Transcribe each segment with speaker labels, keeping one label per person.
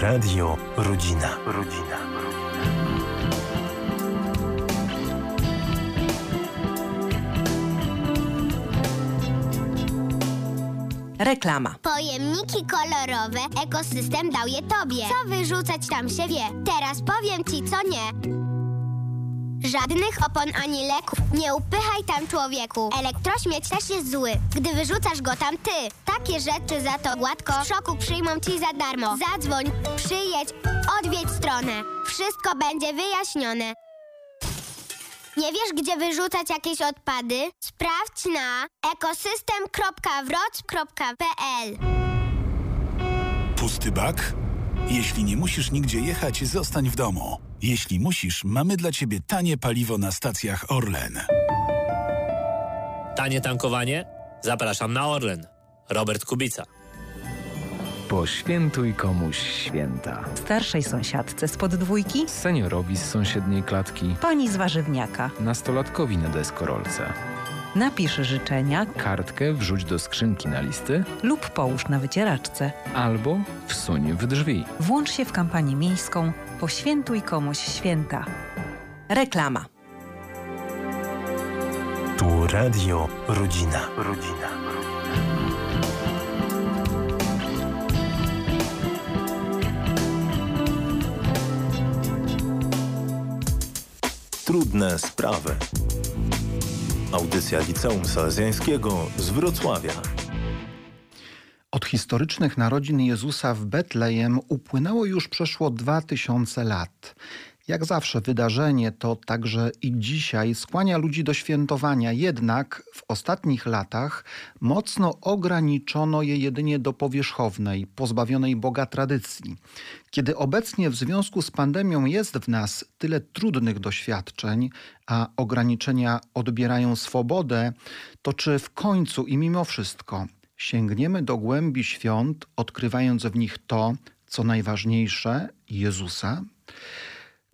Speaker 1: Radio Rodzina. Rodzina.
Speaker 2: Reklama.
Speaker 3: Pojemniki kolorowe, ekosystem dał je tobie. Co wyrzucać tam się wie. Teraz powiem ci, co nie. Żadnych opon ani leków. Nie upychaj tam człowieku. Elektrośmieć też jest zły, gdy wyrzucasz go tam ty. Takie rzeczy za to gładko w szoku przyjmą ci za darmo. Zadzwoń, przyjedź, odwiedź stronę. Wszystko będzie wyjaśnione. Nie wiesz, gdzie wyrzucać jakieś odpady? Sprawdź na ekosystem.wroc.pl
Speaker 4: Pusty bak? Jeśli nie musisz nigdzie jechać, zostań w domu. Jeśli musisz, mamy dla ciebie tanie paliwo na stacjach Orlen.
Speaker 5: Tanie tankowanie? Zapraszam na Orlen. Robert Kubica.
Speaker 6: Poświętuj komuś święta.
Speaker 2: Starszej sąsiadce spod dwójki,
Speaker 6: Seniorowi z sąsiedniej klatki,
Speaker 2: pani z warzywniaka.
Speaker 6: nastolatkowi na deskorolce.
Speaker 2: Napisz życzenia
Speaker 6: Kartkę wrzuć do skrzynki na listy
Speaker 2: lub połóż na wycieraczce.
Speaker 6: albo wsuń w drzwi.
Speaker 2: Włącz się w kampanię miejską Poświętuj komuś święta. Reklama.
Speaker 1: Tu Radio Rodzina. Rodzina. Trudne sprawy. Audycja Liceum Salezjańskiego z Wrocławia.
Speaker 7: Od historycznych narodzin Jezusa w Betlejem upłynęło już przeszło dwa tysiące lat. Jak zawsze wydarzenie to także i dzisiaj skłania ludzi do świętowania, jednak w ostatnich latach mocno ograniczono je jedynie do powierzchownej, pozbawionej Boga tradycji. Kiedy obecnie w związku z pandemią jest w nas tyle trudnych doświadczeń, a ograniczenia odbierają swobodę, to czy w końcu i mimo wszystko sięgniemy do głębi świąt, odkrywając w nich to, co najważniejsze Jezusa?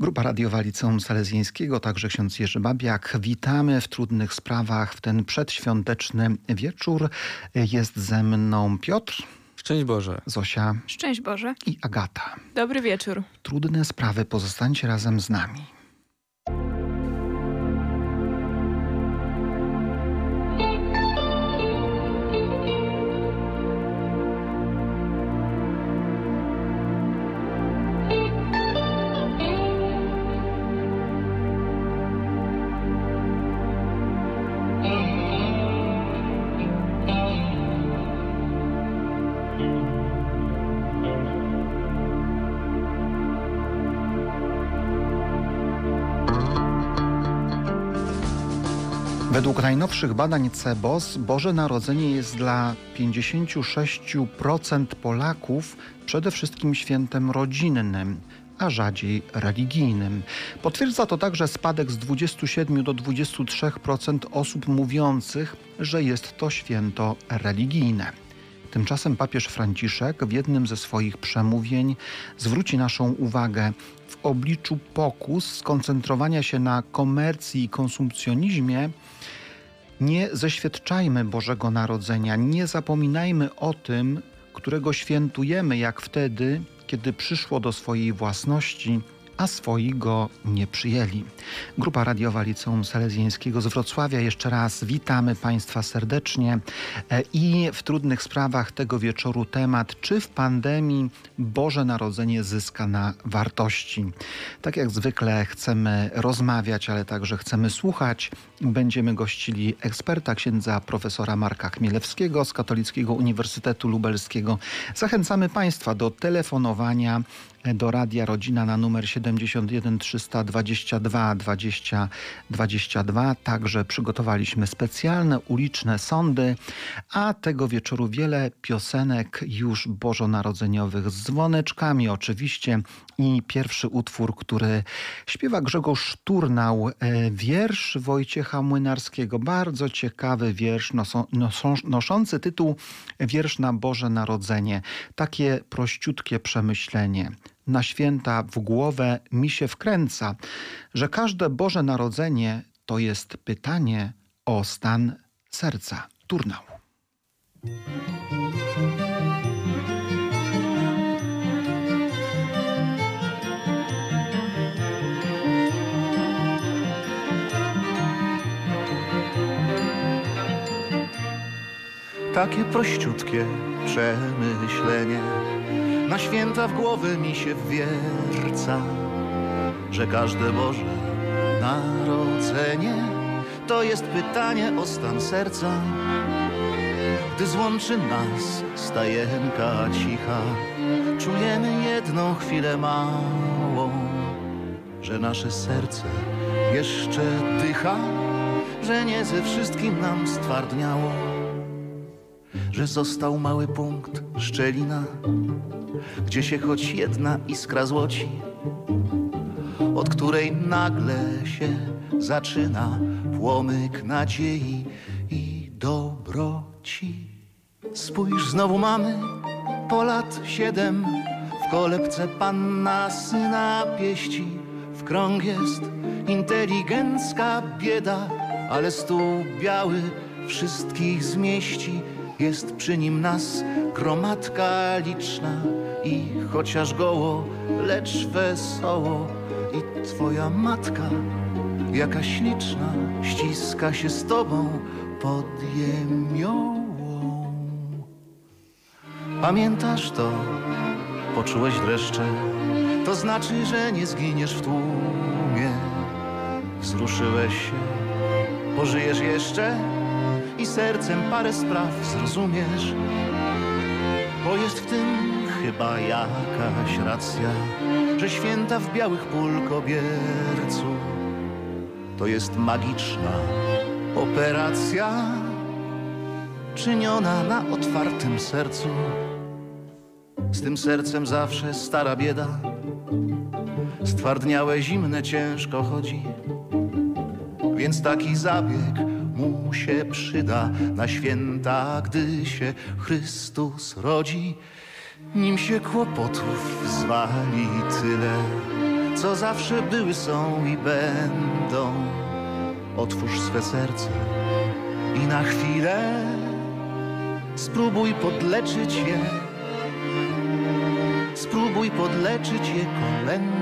Speaker 7: Grupa radiowa Liceum Salezjańskiego, także ksiądz Jerzy Babiak. Witamy w trudnych sprawach w ten przedświąteczny wieczór. Jest ze mną Piotr,
Speaker 8: Szczęść Boże.
Speaker 7: Zosia
Speaker 9: Szczęść Boże.
Speaker 7: i Agata.
Speaker 9: Dobry wieczór.
Speaker 7: Trudne sprawy, pozostańcie razem z nami. Najnowszych badań CEBOS Boże Narodzenie jest dla 56% Polaków przede wszystkim świętem rodzinnym, a rzadziej religijnym. Potwierdza to także spadek z 27 do 23% osób mówiących, że jest to święto religijne. Tymczasem papież Franciszek w jednym ze swoich przemówień zwróci naszą uwagę w obliczu pokus skoncentrowania się na komercji i konsumpcjonizmie. Nie zeświadczajmy Bożego Narodzenia, nie zapominajmy o tym, którego świętujemy, jak wtedy, kiedy przyszło do swojej własności, a swoi go nie przyjęli. Grupa radiowa Liceum Salezjańskiego z Wrocławia. Jeszcze raz witamy Państwa serdecznie E, i w trudnych sprawach tego wieczoru temat, czy w pandemii Boże Narodzenie zyska na wartości. Tak jak zwykle chcemy rozmawiać, ale także chcemy słuchać. Będziemy gościli eksperta, księdza profesora Marka Chmielewskiego z Katolickiego Uniwersytetu Lubelskiego. Zachęcamy Państwa do telefonowania do Radia Rodzina na numer 71 322 20 22. Także przygotowaliśmy specjalne uliczne sądy, a tego wieczoru wiele piosenek już bożonarodzeniowych z dzwoneczkami oczywiście i pierwszy utwór, który śpiewa Grzegorz Turnał, e, wiersz Wojciecha Młynarskiego. Bardzo ciekawy wiersz noszący tytuł Wiersz na Boże Narodzenie. Takie prościutkie przemyślenie na święta w głowę mi się wkręca, że każde Boże Narodzenie to jest pytanie o stan serca. Turnał.
Speaker 8: Takie prościutkie przemyślenie na święta w głowę mi się wwierca, że każde Boże Narodzenie to jest pytanie o stan serca. Gdy złączy nas stajenka cicha, czujemy jedną chwilę małą, że nasze serce jeszcze dycha, że nie ze wszystkim nam stwardniało, że został mały punkt, szczelina, gdzie się choć jedna iskra złoci, od której nagle się zaczyna płomyk nadziei i dobroci. Spójrz, znowu mamy po lat siedem w kolebce panna syna pieści. W krąg jest inteligencka bieda, ale stół biały wszystkich zmieści. Jest przy nim nas gromadka liczna i chociaż goło, lecz wesoło i twoja matka jakaś liczna ściska się z tobą pod jemiołą. Pamiętasz to? Poczułeś dreszcze? To znaczy, że nie zginiesz w tłumie. Wzruszyłeś się, pożyjesz jeszcze i sercem parę spraw zrozumiesz. Bo jest w tym chyba jakaś racja, że święta w białych pól kobiercu to jest magiczna operacja czyniona na otwartym sercu. Z tym sercem zawsze stara bieda, stwardniałe zimne ciężko chodzi, więc taki zabieg mu się przyda na święta, gdy się Chrystus rodzi. Nim się kłopotów zwali tyle, co zawsze były, są i będą. Otwórz swe serce i na chwilę spróbuj podleczyć je. Spróbuj podleczyć je kolendą.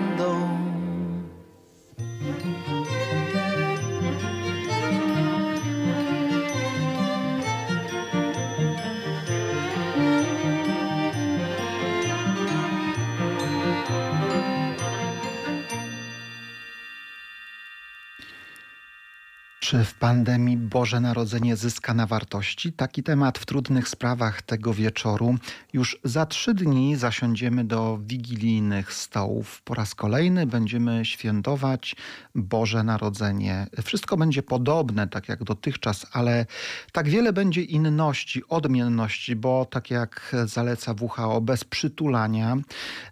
Speaker 7: Pandemii Boże Narodzenie zyska na wartości? Taki temat w trudnych sprawach tego wieczoru. Już za trzy dni zasiądziemy do wigilijnych stołów. Po raz kolejny będziemy świętować Boże Narodzenie. Wszystko będzie podobne, tak jak dotychczas, ale tak wiele będzie inności, odmienności, bo tak jak zaleca WHO, bez przytulania,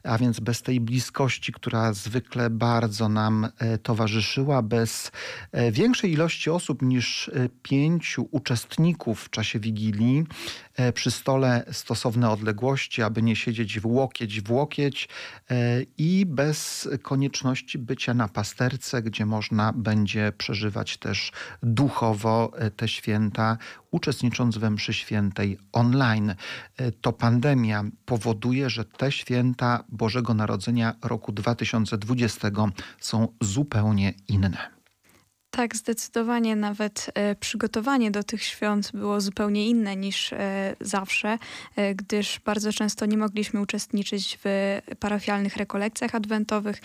Speaker 7: a więc bez tej bliskości, która zwykle bardzo nam e, towarzyszyła, bez e, większej ilości osób niż e, pięciu uczestników w czasie Wigilii e, przy stole stosowne odległości, aby nie siedzieć w łokieć w łokieć e, i bez konieczności bycia na pasterce, gdzie można będzie przeżywać też duchowo te święta, uczestnicząc we mszy świętej online. To pandemia powoduje, że te święta Bożego Narodzenia roku 2020 są zupełnie inne.
Speaker 9: Tak, zdecydowanie nawet e, przygotowanie do tych świąt było zupełnie inne niż e, zawsze, e, gdyż bardzo często nie mogliśmy uczestniczyć w parafialnych rekolekcjach adwentowych.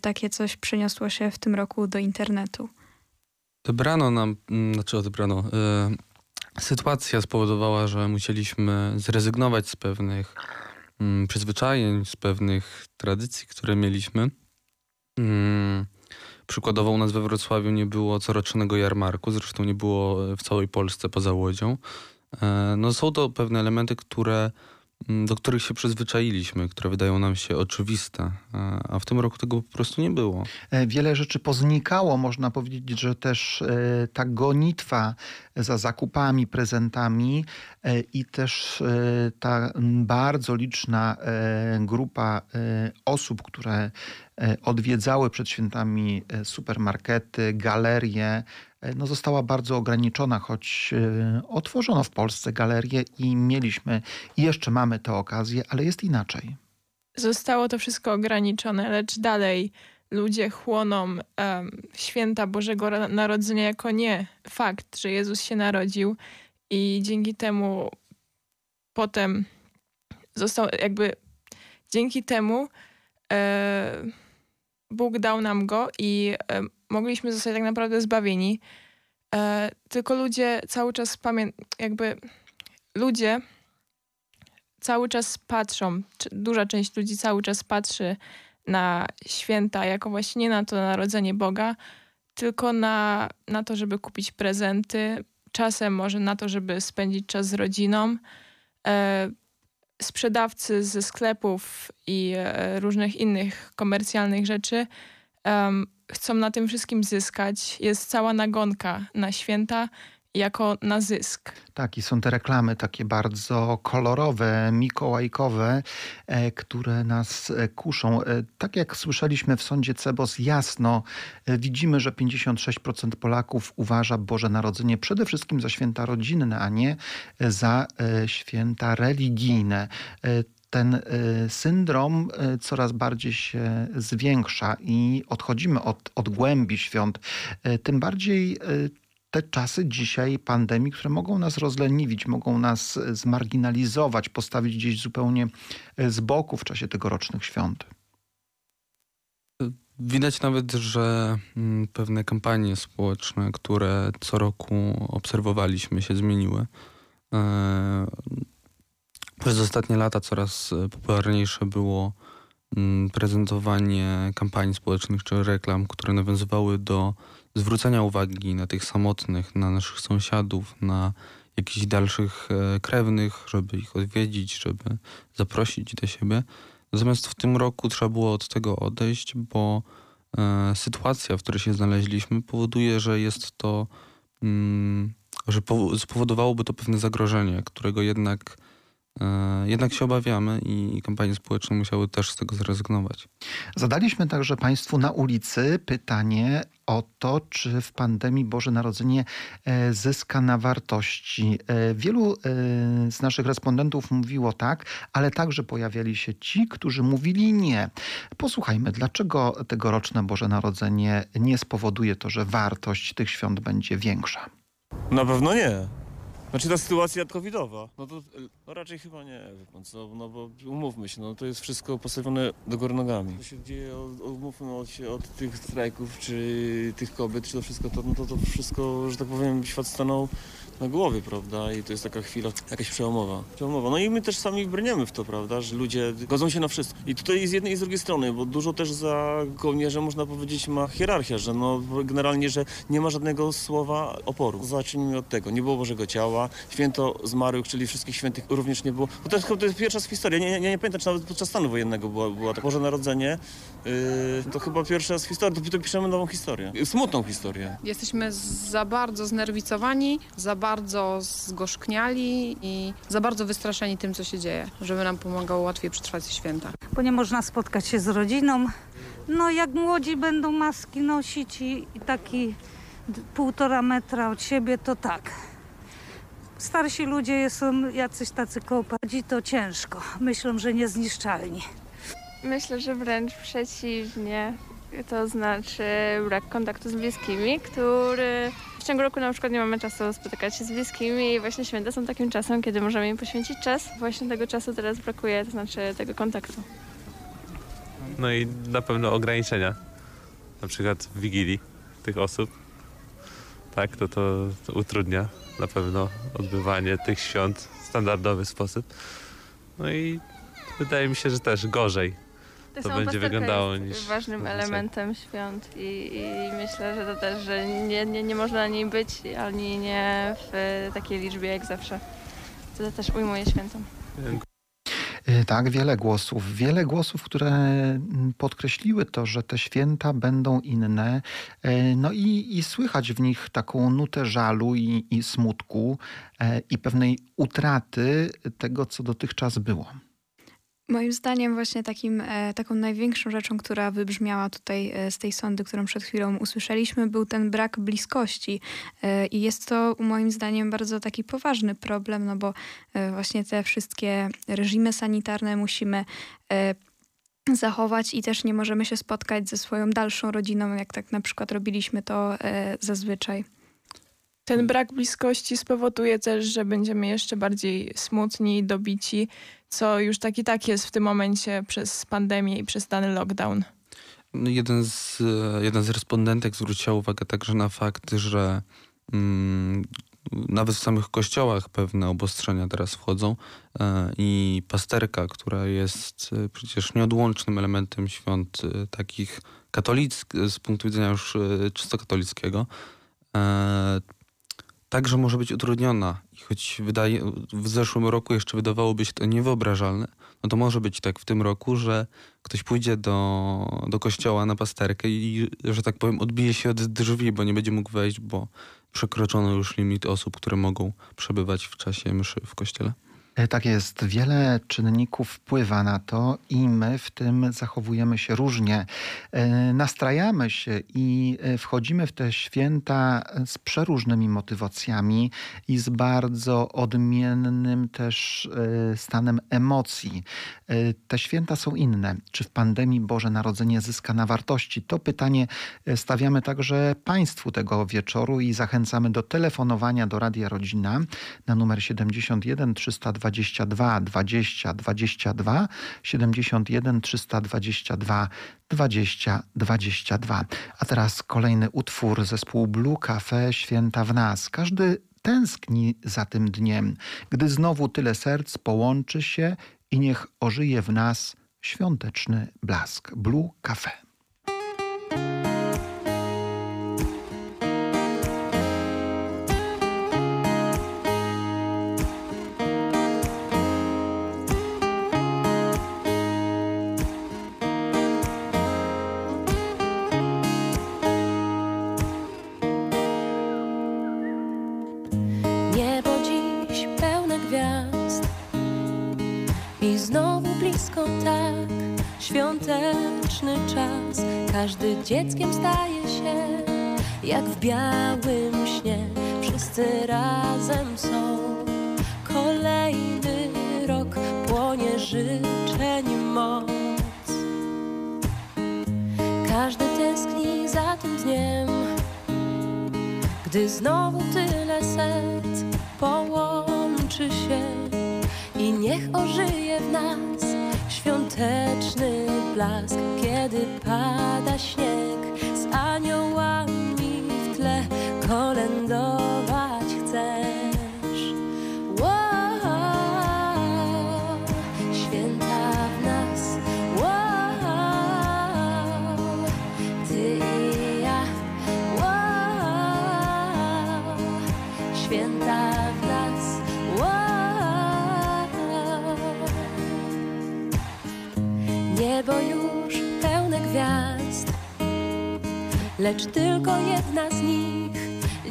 Speaker 9: Takie coś przeniosło się w tym roku do internetu.
Speaker 10: Odebrano nam, mm, znaczy odebrano, e, sytuacja spowodowała, że musieliśmy zrezygnować z pewnych mm, przyzwyczajeń, z pewnych tradycji, które mieliśmy. Mm, Przykładowo u nas we Wrocławiu nie było corocznego jarmarku, zresztą nie było w całej Polsce poza Łodzią. E, no są to pewne elementy, które, do których się przyzwyczailiśmy, które wydają nam się oczywiste, e, a w tym roku tego po prostu nie było.
Speaker 7: E, wiele rzeczy poznikało, można powiedzieć, że też ta gonitwa za zakupami, prezentami i też ta bardzo liczna grupa osób, które E, odwiedzały przed świętami e, supermarkety, galerie, e, no została bardzo ograniczona, choć otworzono w Polsce galerie i mieliśmy i jeszcze mamy tę okazję, ale jest inaczej.
Speaker 11: Zostało to wszystko ograniczone, lecz dalej ludzie chłoną um, święta Bożego Narodzenia jako nie fakt, że Jezus się narodził i dzięki temu potem został jakby dzięki temu e, Bóg dał nam go i e, mogliśmy zostać tak naprawdę zbawieni. E, tylko ludzie cały czas pamiętają, jakby ludzie cały czas patrzą, duża część ludzi cały czas patrzy na święta jako właśnie nie na to narodzenie Boga, tylko na, na to, żeby kupić prezenty, czasem może na to, żeby spędzić czas z rodziną. E, sprzedawcy ze sklepów i e, różnych innych komercjalnych rzeczy um, chcą na tym wszystkim zyskać. Jest cała nagonka na święta jako na zysk.
Speaker 7: Tak, i są te reklamy takie bardzo kolorowe, mikołajkowe, e, które nas e, kuszą. E, tak jak słyszeliśmy w sądzie Cebos, jasno widzimy, że 56% Polaków uważa Boże Narodzenie przede wszystkim za święta rodzinne, a nie za święta religijne ten syndrom coraz bardziej się zwiększa i odchodzimy od, od głębi świąt. Tym bardziej te czasy dzisiaj pandemii, które mogą nas rozleniwić, mogą nas zmarginalizować, postawić gdzieś zupełnie e, z boku w czasie tegorocznych świąt.
Speaker 10: Widać nawet, że mm, pewne kampanie społeczne, które co roku obserwowaliśmy, się zmieniły. E, przez ostatnie lata coraz popularniejsze było mm, prezentowanie kampanii społecznych czy reklam, które nawiązywały do zwrócenia uwagi na tych samotnych, na naszych sąsiadów, na jakichś dalszych e, krewnych, żeby ich odwiedzić, żeby zaprosić do siebie. Natomiast w tym roku trzeba było od tego odejść, bo e, sytuacja, w której się znaleźliśmy, powoduje, że jest to, mm, że spowodowałoby to pewne zagrożenie, którego jednak jednak się obawiamy i kampanie społeczne musiały też z tego zrezygnować.
Speaker 7: Zadaliśmy także Państwu na ulicy pytanie o to, czy w pandemii Boże Narodzenie e, zyska na wartości. E, wielu z naszych respondentów mówiło tak, ale także pojawiali się ci, którzy mówili nie. Posłuchajmy, dlaczego tegoroczne Boże Narodzenie nie spowoduje to, że wartość tych świąt będzie większa.
Speaker 12: Na pewno nie. Znaczy ta sytuacja covidowa, no to no raczej chyba nie, pan co, no bo umówmy się, no to jest wszystko postawione do góry nogami. To się dzieje, umówmy się od tych strajków, czy tych kobiet, czy to wszystko, to, no to, to wszystko, że tak powiem, świat stanął na głowie, prawda? I to jest taka chwila jakaś przełomowa. przełomowa. No i my też sami brniemy w to, prawda? Że ludzie godzą się na wszystko. I tutaj z jednej i z drugiej strony, bo dużo też za kołnierzem można powiedzieć ma hierarchia, że no generalnie, że nie ma żadnego słowa oporu. Zacznijmy od tego. Nie było Bożego Ciała, święto zmarłych, czyli wszystkich świętych również nie było. Bo to jest, to jest pierwsza z historii. Nie, nie, nie pamiętam, czy nawet podczas stanu wojennego była, była tak. Boże Narodzenie. Yy, to chyba pierwsza z historii. To, to piszemy nową historię. Smutną historię.
Speaker 13: Jesteśmy za bardzo znerwicowani, za bardzo bardzo zgorzkniali i za bardzo wystraszeni tym, co się dzieje, żeby nam pomagało łatwiej przetrwać święta.
Speaker 14: Bo nie można spotkać się z rodziną. No jak młodzi będą maski nosić i, i taki półtora metra od siebie, to tak. Starsi ludzie są jacyś tacy kołpadzi, to ciężko. Myślą, że niezniszczalni.
Speaker 15: Myślę, że wręcz przeciwnie. To znaczy brak kontaktu z bliskimi, który w ciągu roku na przykład nie mamy czasu spotykać się z bliskimi i właśnie święta są takim czasem, kiedy możemy im poświęcić czas. Właśnie tego czasu teraz brakuje, to znaczy tego kontaktu.
Speaker 16: No i na pewno ograniczenia, na przykład w Wigilii tych osób. Tak, to, to, utrudnia na pewno odbywanie tych świąt w standardowy sposób. No i wydaje mi się, że też gorzej to, będzie wyglądało
Speaker 15: jest
Speaker 16: niż...
Speaker 15: ważnym elementem świąt i, i, myślę, że to też, że nie, nie, nie można na niej być, ani nie w takiej liczbie jak zawsze. To też ujmuje świętom.
Speaker 7: Y, tak, wiele głosów. Wiele głosów, które mm, podkreśliły to, że te święta będą inne. Y, no i, i słychać w nich taką nutę żalu i, i smutku y, i pewnej utraty tego, co dotychczas było.
Speaker 9: Moim zdaniem właśnie takim, e, taką największą rzeczą, która wybrzmiała tutaj e, z tej sądy, którą przed chwilą usłyszeliśmy, był ten brak bliskości. E, I jest to moim zdaniem bardzo taki poważny problem, no bo właśnie te wszystkie reżimy sanitarne musimy zachować i też nie możemy się spotkać ze swoją dalszą rodziną, jak tak na przykład robiliśmy to zazwyczaj.
Speaker 11: Ten brak bliskości spowoduje też, że będziemy jeszcze bardziej smutni, dobici, co już tak i tak jest w tym momencie przez pandemię i przez dany lockdown.
Speaker 10: No jeden, z, e, jeden z respondentek zwróciła uwagę także na fakt, że mm, nawet w samych kościołach pewne obostrzenia teraz wchodzą e, i pasterka, która jest e, przecież nieodłącznym elementem świąt takich katolickich, z punktu widzenia już czysto katolickiego, także może być utrudniona. I choć wydaje, w zeszłym roku jeszcze wydawałoby się to niewyobrażalne, no to może być tak w tym roku, że ktoś pójdzie do, do kościoła na pasterkę i, że tak powiem, odbije się od drzwi, bo nie będzie mógł wejść, bo przekroczono już limit osób, które mogą przebywać w czasie mszy w kościele.
Speaker 7: E, Tak jest, wiele czynników wpływa na to i my w tym zachowujemy się różnie. E, Nastrajamy się i e, wchodzimy w te święta z przeróżnymi motywacjami i z bardzo odmiennym też stanem emocji. Te święta są inne. Czy w pandemii Boże Narodzenie zyska na wartości? To pytanie stawiamy także Państwu tego wieczoru i zachęcamy do telefonowania do Radia Rodzina na numer 71 322 20 22 71 322 20 22. A teraz kolejny utwór zespołu Blue Cafe Święta w nas. Każdy tęskni za tym dniem, gdy znowu tyle serc połączy się i niech ożyje w nas świąteczny blask. Blue Cafe.
Speaker 17: W białym śnie. Wszyscy razem są. Kolejny rok płonie życzeń moc. Każdy tęskni za tym dniem. Gdy znowu tyle serc połączy się i niech ożyje w nas świąteczny blask, kiedy pada lecz tylko jedna z nich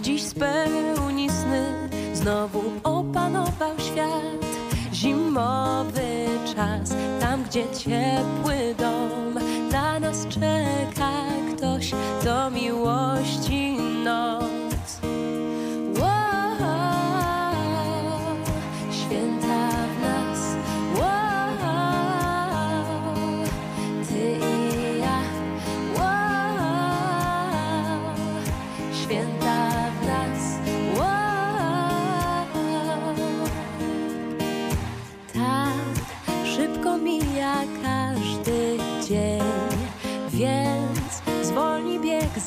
Speaker 17: dziś spełni sny. Znowu opanował świat, zimowy czas, tam gdzie ciepły dom na nas czeka ktoś do miłości noc.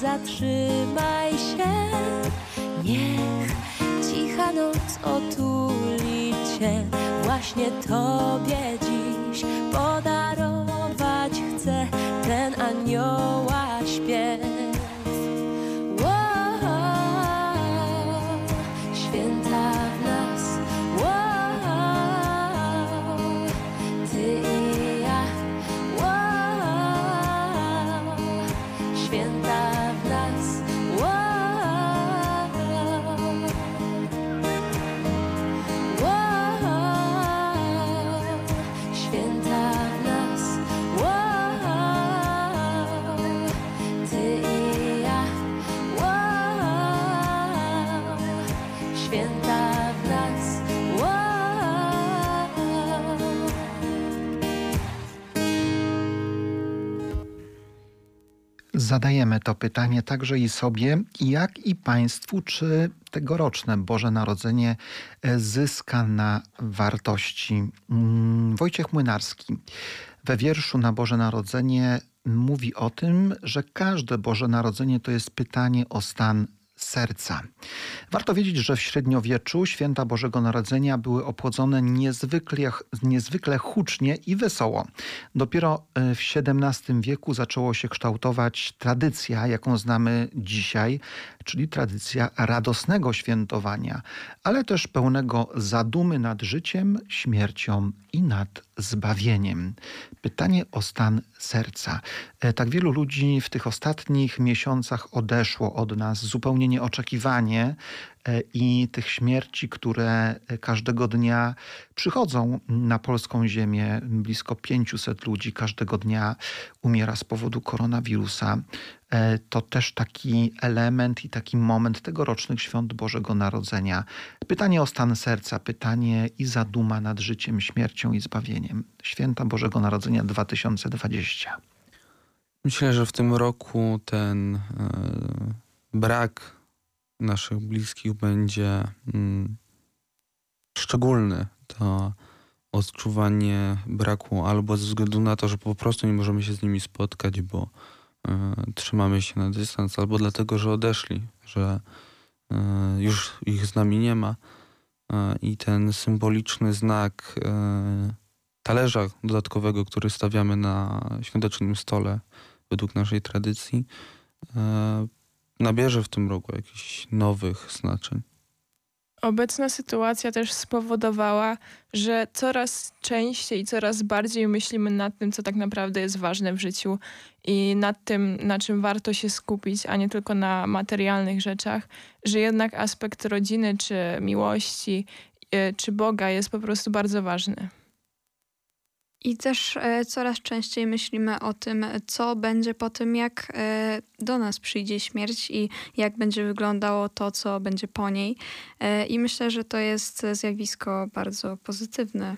Speaker 17: Zatrzymaj się. Niech cicha noc otuli cię, właśnie tobie dziś podarować chcę ten anioła
Speaker 7: Zadajemy to pytanie także i sobie, jak i Państwu, czy tegoroczne Boże Narodzenie zyska na wartości. Mm, Wojciech Młynarski we wierszu na Boże Narodzenie mówi o tym, że każde Boże Narodzenie to jest pytanie o stan serca. Warto wiedzieć, że w średniowieczu święta Bożego Narodzenia były obchodzone niezwykle, niezwykle hucznie i wesoło. Dopiero e, w XVII wieku zaczęło się kształtować tradycja, jaką znamy dzisiaj, czyli tradycja radosnego świętowania, ale też pełnego zadumy nad życiem, śmiercią i nad zbawieniem. Pytanie o stan serca. E, tak wielu ludzi w tych ostatnich miesiącach odeszło od nas zupełnie nieoczekiwanie i tych śmierci, które każdego dnia przychodzą na polską ziemię. Blisko 500 ludzi każdego dnia umiera z powodu koronawirusa. E, to też taki element i taki moment tegorocznych świąt Bożego Narodzenia. Pytanie o stan serca, pytanie i zaduma nad życiem, śmiercią i zbawieniem. Święta Bożego Narodzenia 2020.
Speaker 10: Myślę, że w tym roku ten e, brak naszych bliskich będzie mm, szczególny. To odczuwanie braku albo ze względu na to, że po prostu nie możemy się z nimi spotkać, bo E, trzymamy się na dystans, albo dlatego, że odeszli, że e, już ich z nami nie ma. E, I ten symboliczny znak talerza dodatkowego, który stawiamy na świątecznym stole według naszej tradycji, nabierze w tym roku jakichś nowych znaczeń.
Speaker 11: Obecna sytuacja też spowodowała, że coraz częściej i coraz bardziej myślimy nad tym, co tak naprawdę jest ważne w życiu i nad tym, na czym warto się skupić, a nie tylko na materialnych rzeczach, że jednak aspekt rodziny, czy miłości, e, czy Boga jest po prostu bardzo ważny.
Speaker 9: I też e, coraz częściej myślimy o tym, co będzie po tym, jak e, do nas przyjdzie śmierć i jak będzie wyglądało to, co będzie po niej. E, I myślę, że to jest zjawisko bardzo pozytywne.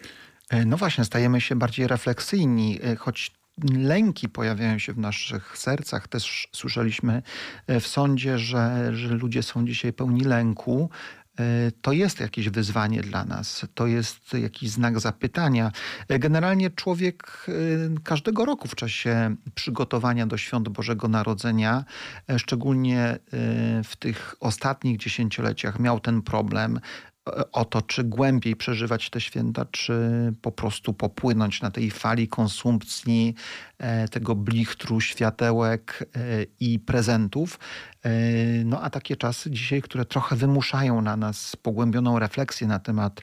Speaker 7: No właśnie, stajemy się bardziej refleksyjni, choć lęki pojawiają się w naszych sercach. Też słyszeliśmy w sądzie, że, że ludzie są dzisiaj pełni lęku. E, to jest jakieś wyzwanie dla nas, to jest jakiś znak zapytania. E, generalnie człowiek e, każdego roku w czasie przygotowania do świąt Bożego Narodzenia, szczególnie w tych ostatnich dziesięcioleciach, miał ten problem, o to, czy głębiej przeżywać te święta, czy po prostu popłynąć na tej fali konsumpcji e, tego blichtru, światełek e, i prezentów. E, no a takie czasy dzisiaj, które trochę wymuszają na nas pogłębioną refleksję na temat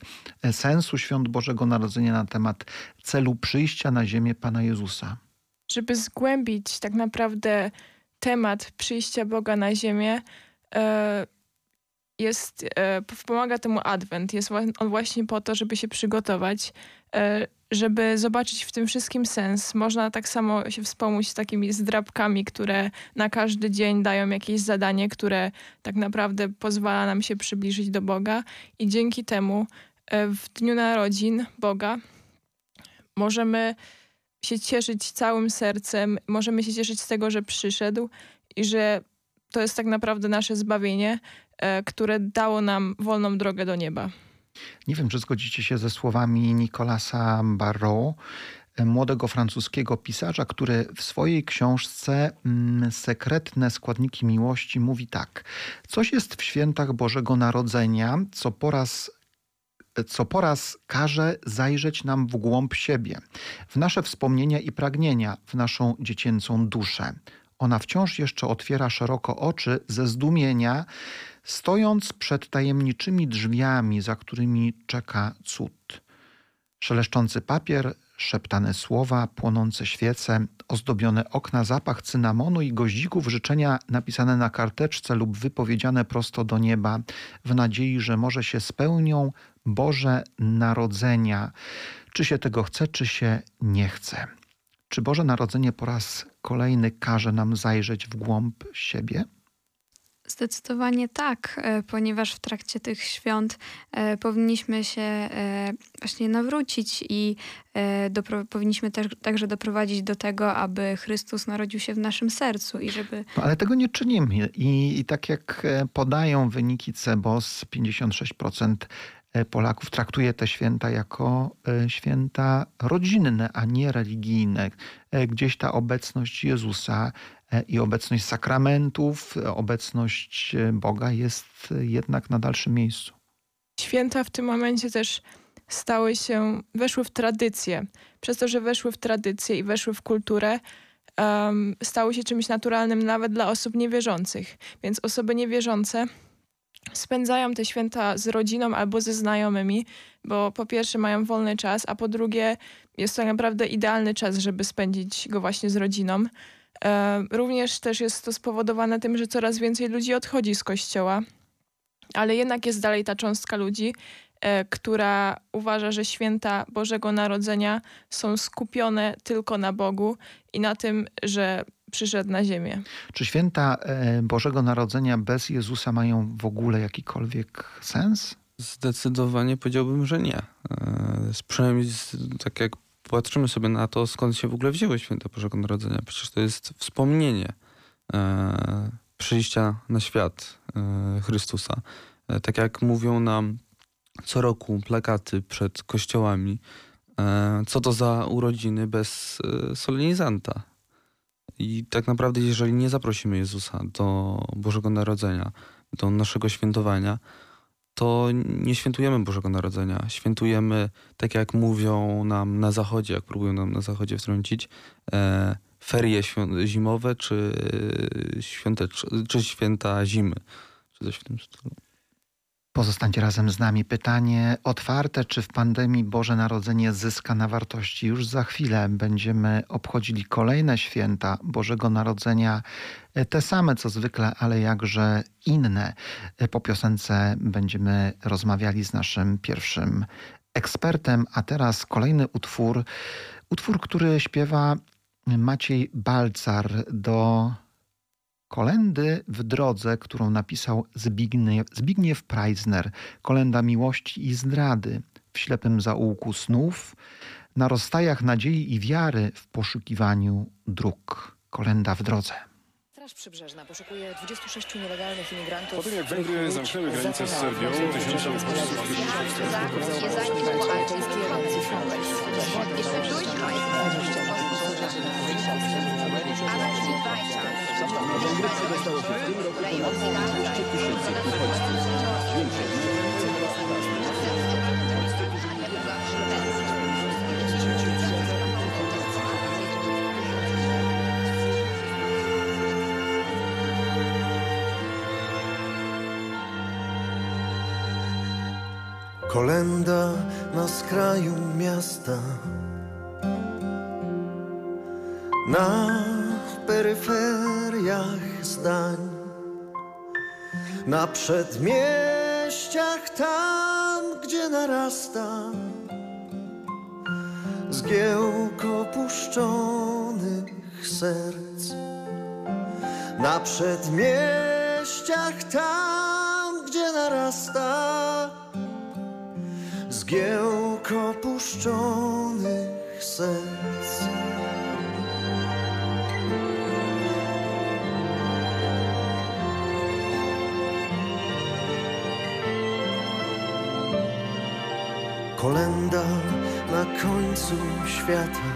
Speaker 7: sensu świąt Bożego Narodzenia, na temat celu przyjścia na ziemię Pana Jezusa.
Speaker 11: Żeby zgłębić tak naprawdę temat przyjścia Boga na ziemię, jest, e, pomaga temu Adwent. Jest on właśnie po to, żeby się przygotować, e, żeby zobaczyć w tym wszystkim sens. Można tak samo się wspomóc takimi zdrabkami, które na każdy dzień dają jakieś zadanie, które tak naprawdę pozwala nam się przybliżyć do Boga i dzięki temu e, w Dniu Narodzin Boga możemy się cieszyć całym sercem, możemy się cieszyć z tego, że przyszedł i że to jest tak naprawdę nasze zbawienie, które dało nam wolną drogę do nieba.
Speaker 7: Nie wiem, czy zgodzicie się ze słowami Nicolasa Barrault, e, młodego francuskiego pisarza, który w swojej książce mm, Sekretne składniki miłości mówi tak. Coś jest w świętach Bożego Narodzenia, co po raz co po raz każe zajrzeć nam w głąb siebie, w nasze wspomnienia i pragnienia, w naszą dziecięcą duszę. Ona wciąż jeszcze otwiera szeroko oczy ze zdumienia, stojąc przed tajemniczymi drzwiami, za którymi czeka cud. Szeleszczący papier, szeptane słowa, płonące świece, ozdobione okna, zapach cynamonu i goździków, życzenia napisane na karteczce lub wypowiedziane prosto do nieba, w nadziei, że może się spełnią Boże Narodzenia, czy się tego chce, czy się nie chce. Czy Boże Narodzenie po raz kolejny każe nam zajrzeć w głąb siebie?
Speaker 9: Zdecydowanie tak, e, ponieważ w trakcie tych świąt e, powinniśmy się e, właśnie nawrócić i powinniśmy też, także doprowadzić do tego, aby Chrystus narodził się w naszym sercu i żeby...
Speaker 7: No, ale tego nie czynimy I, i tak jak podają wyniki CEBOS, 56% Polaków traktuje te święta jako święta rodzinne, a nie religijne. Gdzieś ta obecność Jezusa i obecność sakramentów, obecność e, Boga jest jednak na dalszym miejscu.
Speaker 11: Święta w tym momencie też stały się, weszły w tradycję. Przez to, że weszły w tradycję i weszły w kulturę, um, stały się czymś naturalnym nawet dla osób niewierzących. Więc osoby niewierzące spędzają te święta z rodziną albo ze znajomymi, bo po pierwsze mają wolny czas, a po drugie jest to naprawdę idealny czas, żeby spędzić go właśnie z rodziną. E, również też jest to spowodowane tym, że coraz więcej ludzi odchodzi z kościoła, ale jednak jest dalej ta cząstka ludzi, e, która uważa, że święta Bożego Narodzenia są skupione tylko na Bogu i na tym, że przyszedł na ziemię.
Speaker 7: Czy święta e, Bożego Narodzenia bez Jezusa mają w ogóle jakikolwiek sens?
Speaker 10: Zdecydowanie powiedziałbym, że nie. Przynajmniej tak jak patrzymy sobie na to, skąd się w ogóle wzięły święta Bożego Narodzenia. Przecież to jest wspomnienie e, przyjścia na świat e, Chrystusa. E, tak jak mówią nam co roku plakaty przed kościołami, e, co to za urodziny bez e, solenizanta. I tak naprawdę, jeżeli nie zaprosimy Jezusa do Bożego Narodzenia, do naszego świętowania, to nie świętujemy Bożego Narodzenia. Świętujemy, tak jak mówią nam na zachodzie, jak próbują nam na zachodzie wtrącić, e, ferie zimowe czy, świątecz, czy święta zimy. Czy coś w tym stylu.
Speaker 7: Pozostańcie razem z nami. Pytanie otwarte, czy w pandemii Boże Narodzenie zyska na wartości? Już za chwilę będziemy obchodzili kolejne święta Bożego Narodzenia, e, te same co zwykle, ale jakże inne. E, po piosence będziemy rozmawiali z naszym pierwszym ekspertem, a teraz kolejny utwór, utwór, który śpiewa Maciej Balcar do Kolendy w drodze, którą napisał Zbigniew, Zbigniew Preisner, kolenda miłości i zdrady w ślepym zaułku snów, na rozstajach nadziei i wiary w poszukiwaniu dróg. Kolenda w drodze.
Speaker 18: Straż Przybrzeżna poszukuje 26 nielegalnych imigrantów.
Speaker 19: Po tym jak Węgry zamknęły granicę z Serbią, tysiące uchodźców Węgry przedostało się w tym roku ponad 200 tysięcy uchodźców. Więcej
Speaker 8: Kolenda na skraju miasta Na peryferiach zdań Na przedmieściach tam, gdzie narasta Zgiełk opuszczonych serc Na przedmieściach tam, gdzie narasta zgiełk opuszczonych serc. Kolenda na końcu świata,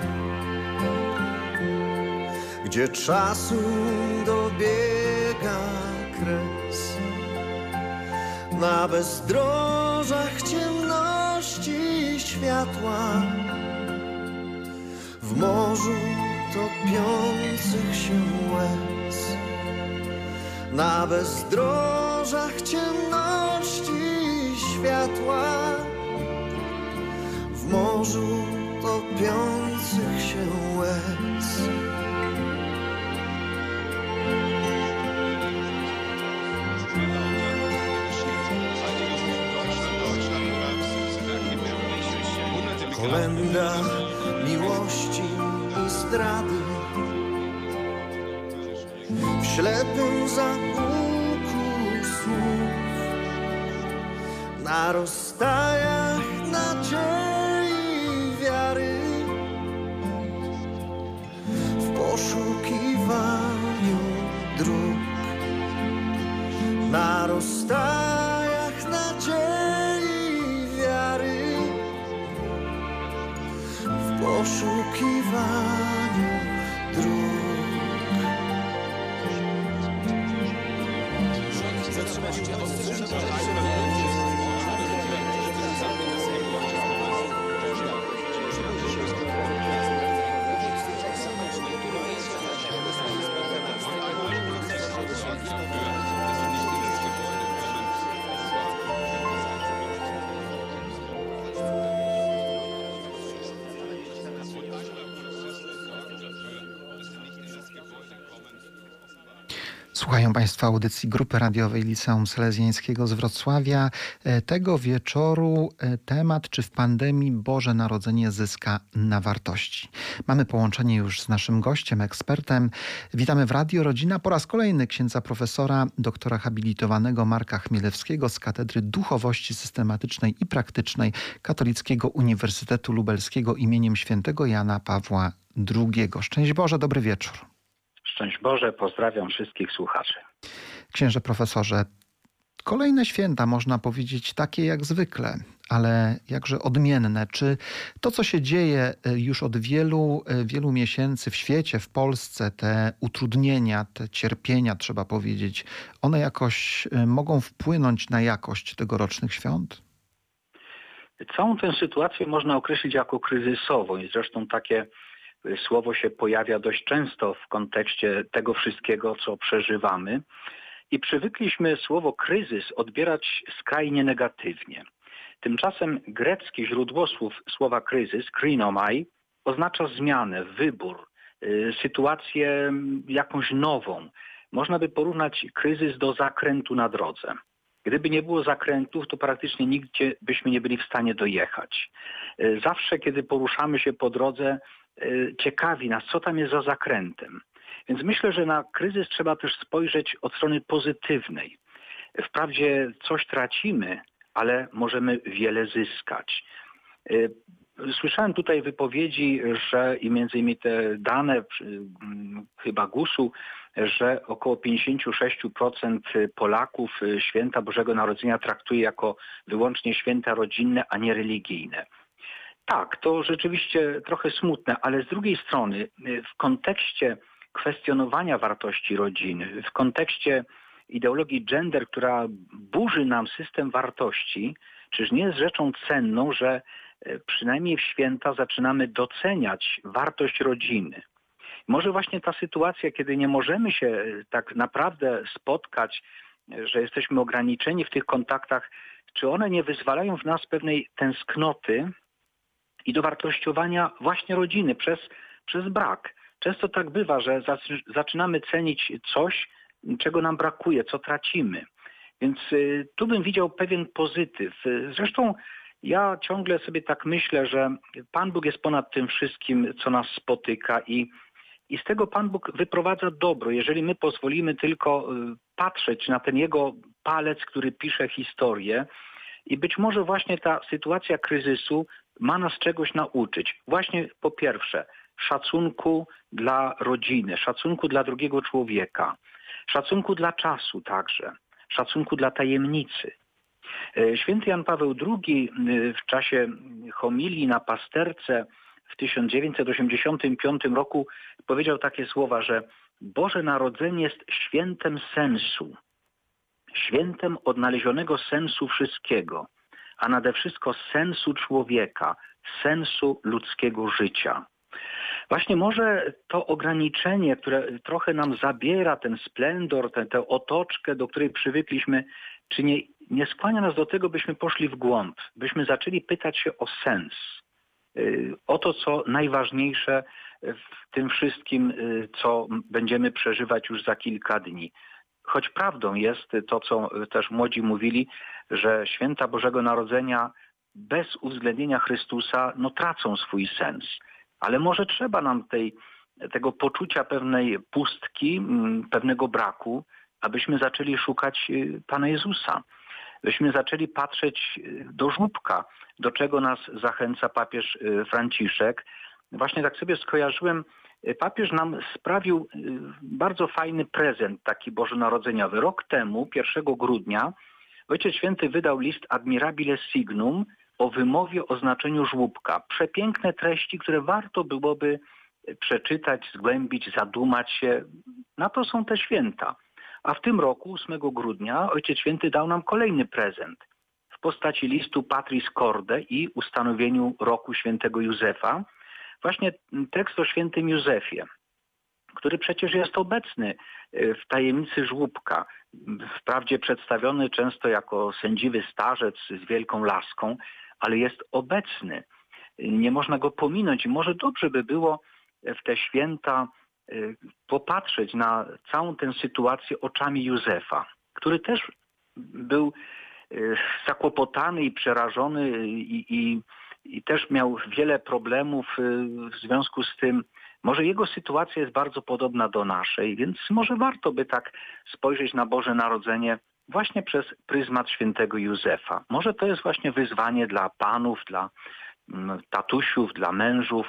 Speaker 8: gdzie czasu dobiega kres. Na bezdrożach ciemności światła w morzu topiących się łez na bezdrożach ciemności światła morzu topiących się łez. Kolenda miłości i zdrady W ślepym
Speaker 20: zakuku słów Na rozstajach nadziei
Speaker 7: na Państwo audycji Grupy Radiowej Liceum Salezjańskiego z Wrocławia. E, Tego wieczoru e, temat, czy w pandemii Boże Narodzenie zyska na wartości. Mamy połączenie już z naszym gościem, ekspertem. Witamy w Radio Rodzina po raz kolejny księdza profesora, doktora habilitowanego Marka Chmielewskiego z Katedry Duchowości Systematycznej i Praktycznej Katolickiego Uniwersytetu Lubelskiego imieniem świętego Jana Pawła II. Szczęść Boże, dobry wieczór.
Speaker 21: Szczęść Boże, pozdrawiam wszystkich słuchaczy.
Speaker 7: Księże profesorze, kolejne święta można powiedzieć takie jak zwykle, ale jakże odmienne. Czy to, co się dzieje y, już od wielu, y, wielu miesięcy w świecie, w Polsce, te utrudnienia, te cierpienia, trzeba powiedzieć, one jakoś y, mogą wpłynąć na jakość tegorocznych świąt?
Speaker 21: Całą tę sytuację można określić jako kryzysową i zresztą takie słowo się pojawia dość często w kontekście tego wszystkiego, co przeżywamy. I przywykliśmy słowo kryzys odbierać skrajnie negatywnie. Tymczasem grecki źródłosłów słowa kryzys, krinomai, oznacza zmianę, wybór, y, sytuację jakąś nową. Można by porównać kryzys do zakrętu na drodze. Gdyby nie było zakrętów, to praktycznie nigdzie byśmy nie byli w stanie dojechać. Y, Zawsze, kiedy poruszamy się po drodze, ciekawi nas, co tam jest za zakrętem. Więc myślę, że na kryzys trzeba też spojrzeć od strony pozytywnej. Wprawdzie coś tracimy, ale możemy wiele zyskać. Y, Słyszałem tutaj wypowiedzi, że i między innymi te dane m, chyba GUS-u, że około 56% Polaków y, święta Bożego Narodzenia traktuje jako wyłącznie święta rodzinne, a nie religijne. Tak, to rzeczywiście trochę smutne, ale z drugiej strony y, w kontekście kwestionowania wartości rodziny, w kontekście ideologii gender, która burzy nam system wartości, czyż nie jest rzeczą cenną, że e, przynajmniej w święta zaczynamy doceniać wartość rodziny. Może właśnie ta sytuacja, kiedy nie możemy się e, tak naprawdę spotkać, że jesteśmy ograniczeni w tych kontaktach, czy one nie wyzwalają w nas pewnej tęsknoty i dowartościowania właśnie rodziny przez, przez brak. Często tak bywa, że zac- zaczynamy cenić coś, czego nam brakuje, co tracimy. Więc y, tu bym widział pewien pozytyw. Zresztą ja ciągle sobie tak myślę, że Pan Bóg jest ponad tym wszystkim, co nas spotyka i, i z tego Pan Bóg wyprowadza dobro. Jeżeli my pozwolimy tylko y, patrzeć na ten Jego palec, który pisze historię i być może właśnie ta sytuacja kryzysu ma nas czegoś nauczyć. Właśnie po pierwsze szacunku dla rodziny, szacunku dla drugiego człowieka, szacunku dla czasu także, szacunku dla tajemnicy. E, Święty Jan Paweł II e, w czasie homilii na pasterce w 1985 roku powiedział takie słowa, że Boże Narodzenie jest świętem sensu, świętem odnalezionego sensu wszystkiego, a nade wszystko sensu człowieka, sensu ludzkiego życia. Właśnie może to ograniczenie, które trochę nam zabiera ten splendor, tę, tę otoczkę, do której przywykliśmy, czy nie, nie skłania nas do tego, byśmy poszli w głąb, byśmy zaczęli pytać się o sens, y, o to, co najważniejsze w tym wszystkim, y, co będziemy przeżywać już za kilka dni. Choć prawdą jest to, co też młodzi mówili, że święta Bożego Narodzenia bez uwzględnienia Chrystusa no, tracą swój sens. Ale może trzeba nam tej, tego poczucia pewnej pustki, mm, pewnego braku, abyśmy zaczęli szukać y, Pana Jezusa. byśmy zaczęli patrzeć y, do żłóbka, do czego nas zachęca papież y, Franciszek. Właśnie tak sobie skojarzyłem, papież nam sprawił bardzo fajny prezent taki bożonarodzeniowy. Rok temu, 1 grudnia, Ojciec Święty wydał list Admirabile Signum o wymowie o znaczeniu żłóbka. Przepiękne treści, które warto byłoby przeczytać, zgłębić, zadumać się. Na to są te święta. A w tym roku, 8 grudnia, Ojciec Święty dał nam kolejny prezent w postaci listu Patris Corde i ustanowieniu roku świętego Józefa. Właśnie tekst o świętym Józefie, który przecież jest obecny e, w tajemnicy żłóbka. Wprawdzie przedstawiony często jako sędziwy starzec z wielką laską, ale jest obecny. Nie można go pominąć i może dobrze by było w te święta y, popatrzeć na całą tę sytuację oczami Józefa, który też był y, zakłopotany i przerażony i, i, i też miał wiele problemów y, w związku z tym. Może jego sytuacja jest bardzo podobna do naszej, więc może warto by tak spojrzeć na Boże Narodzenie właśnie przez pryzmat świętego Józefa. Może to jest właśnie wyzwanie dla panów, dla mm, tatusiów, dla mężów,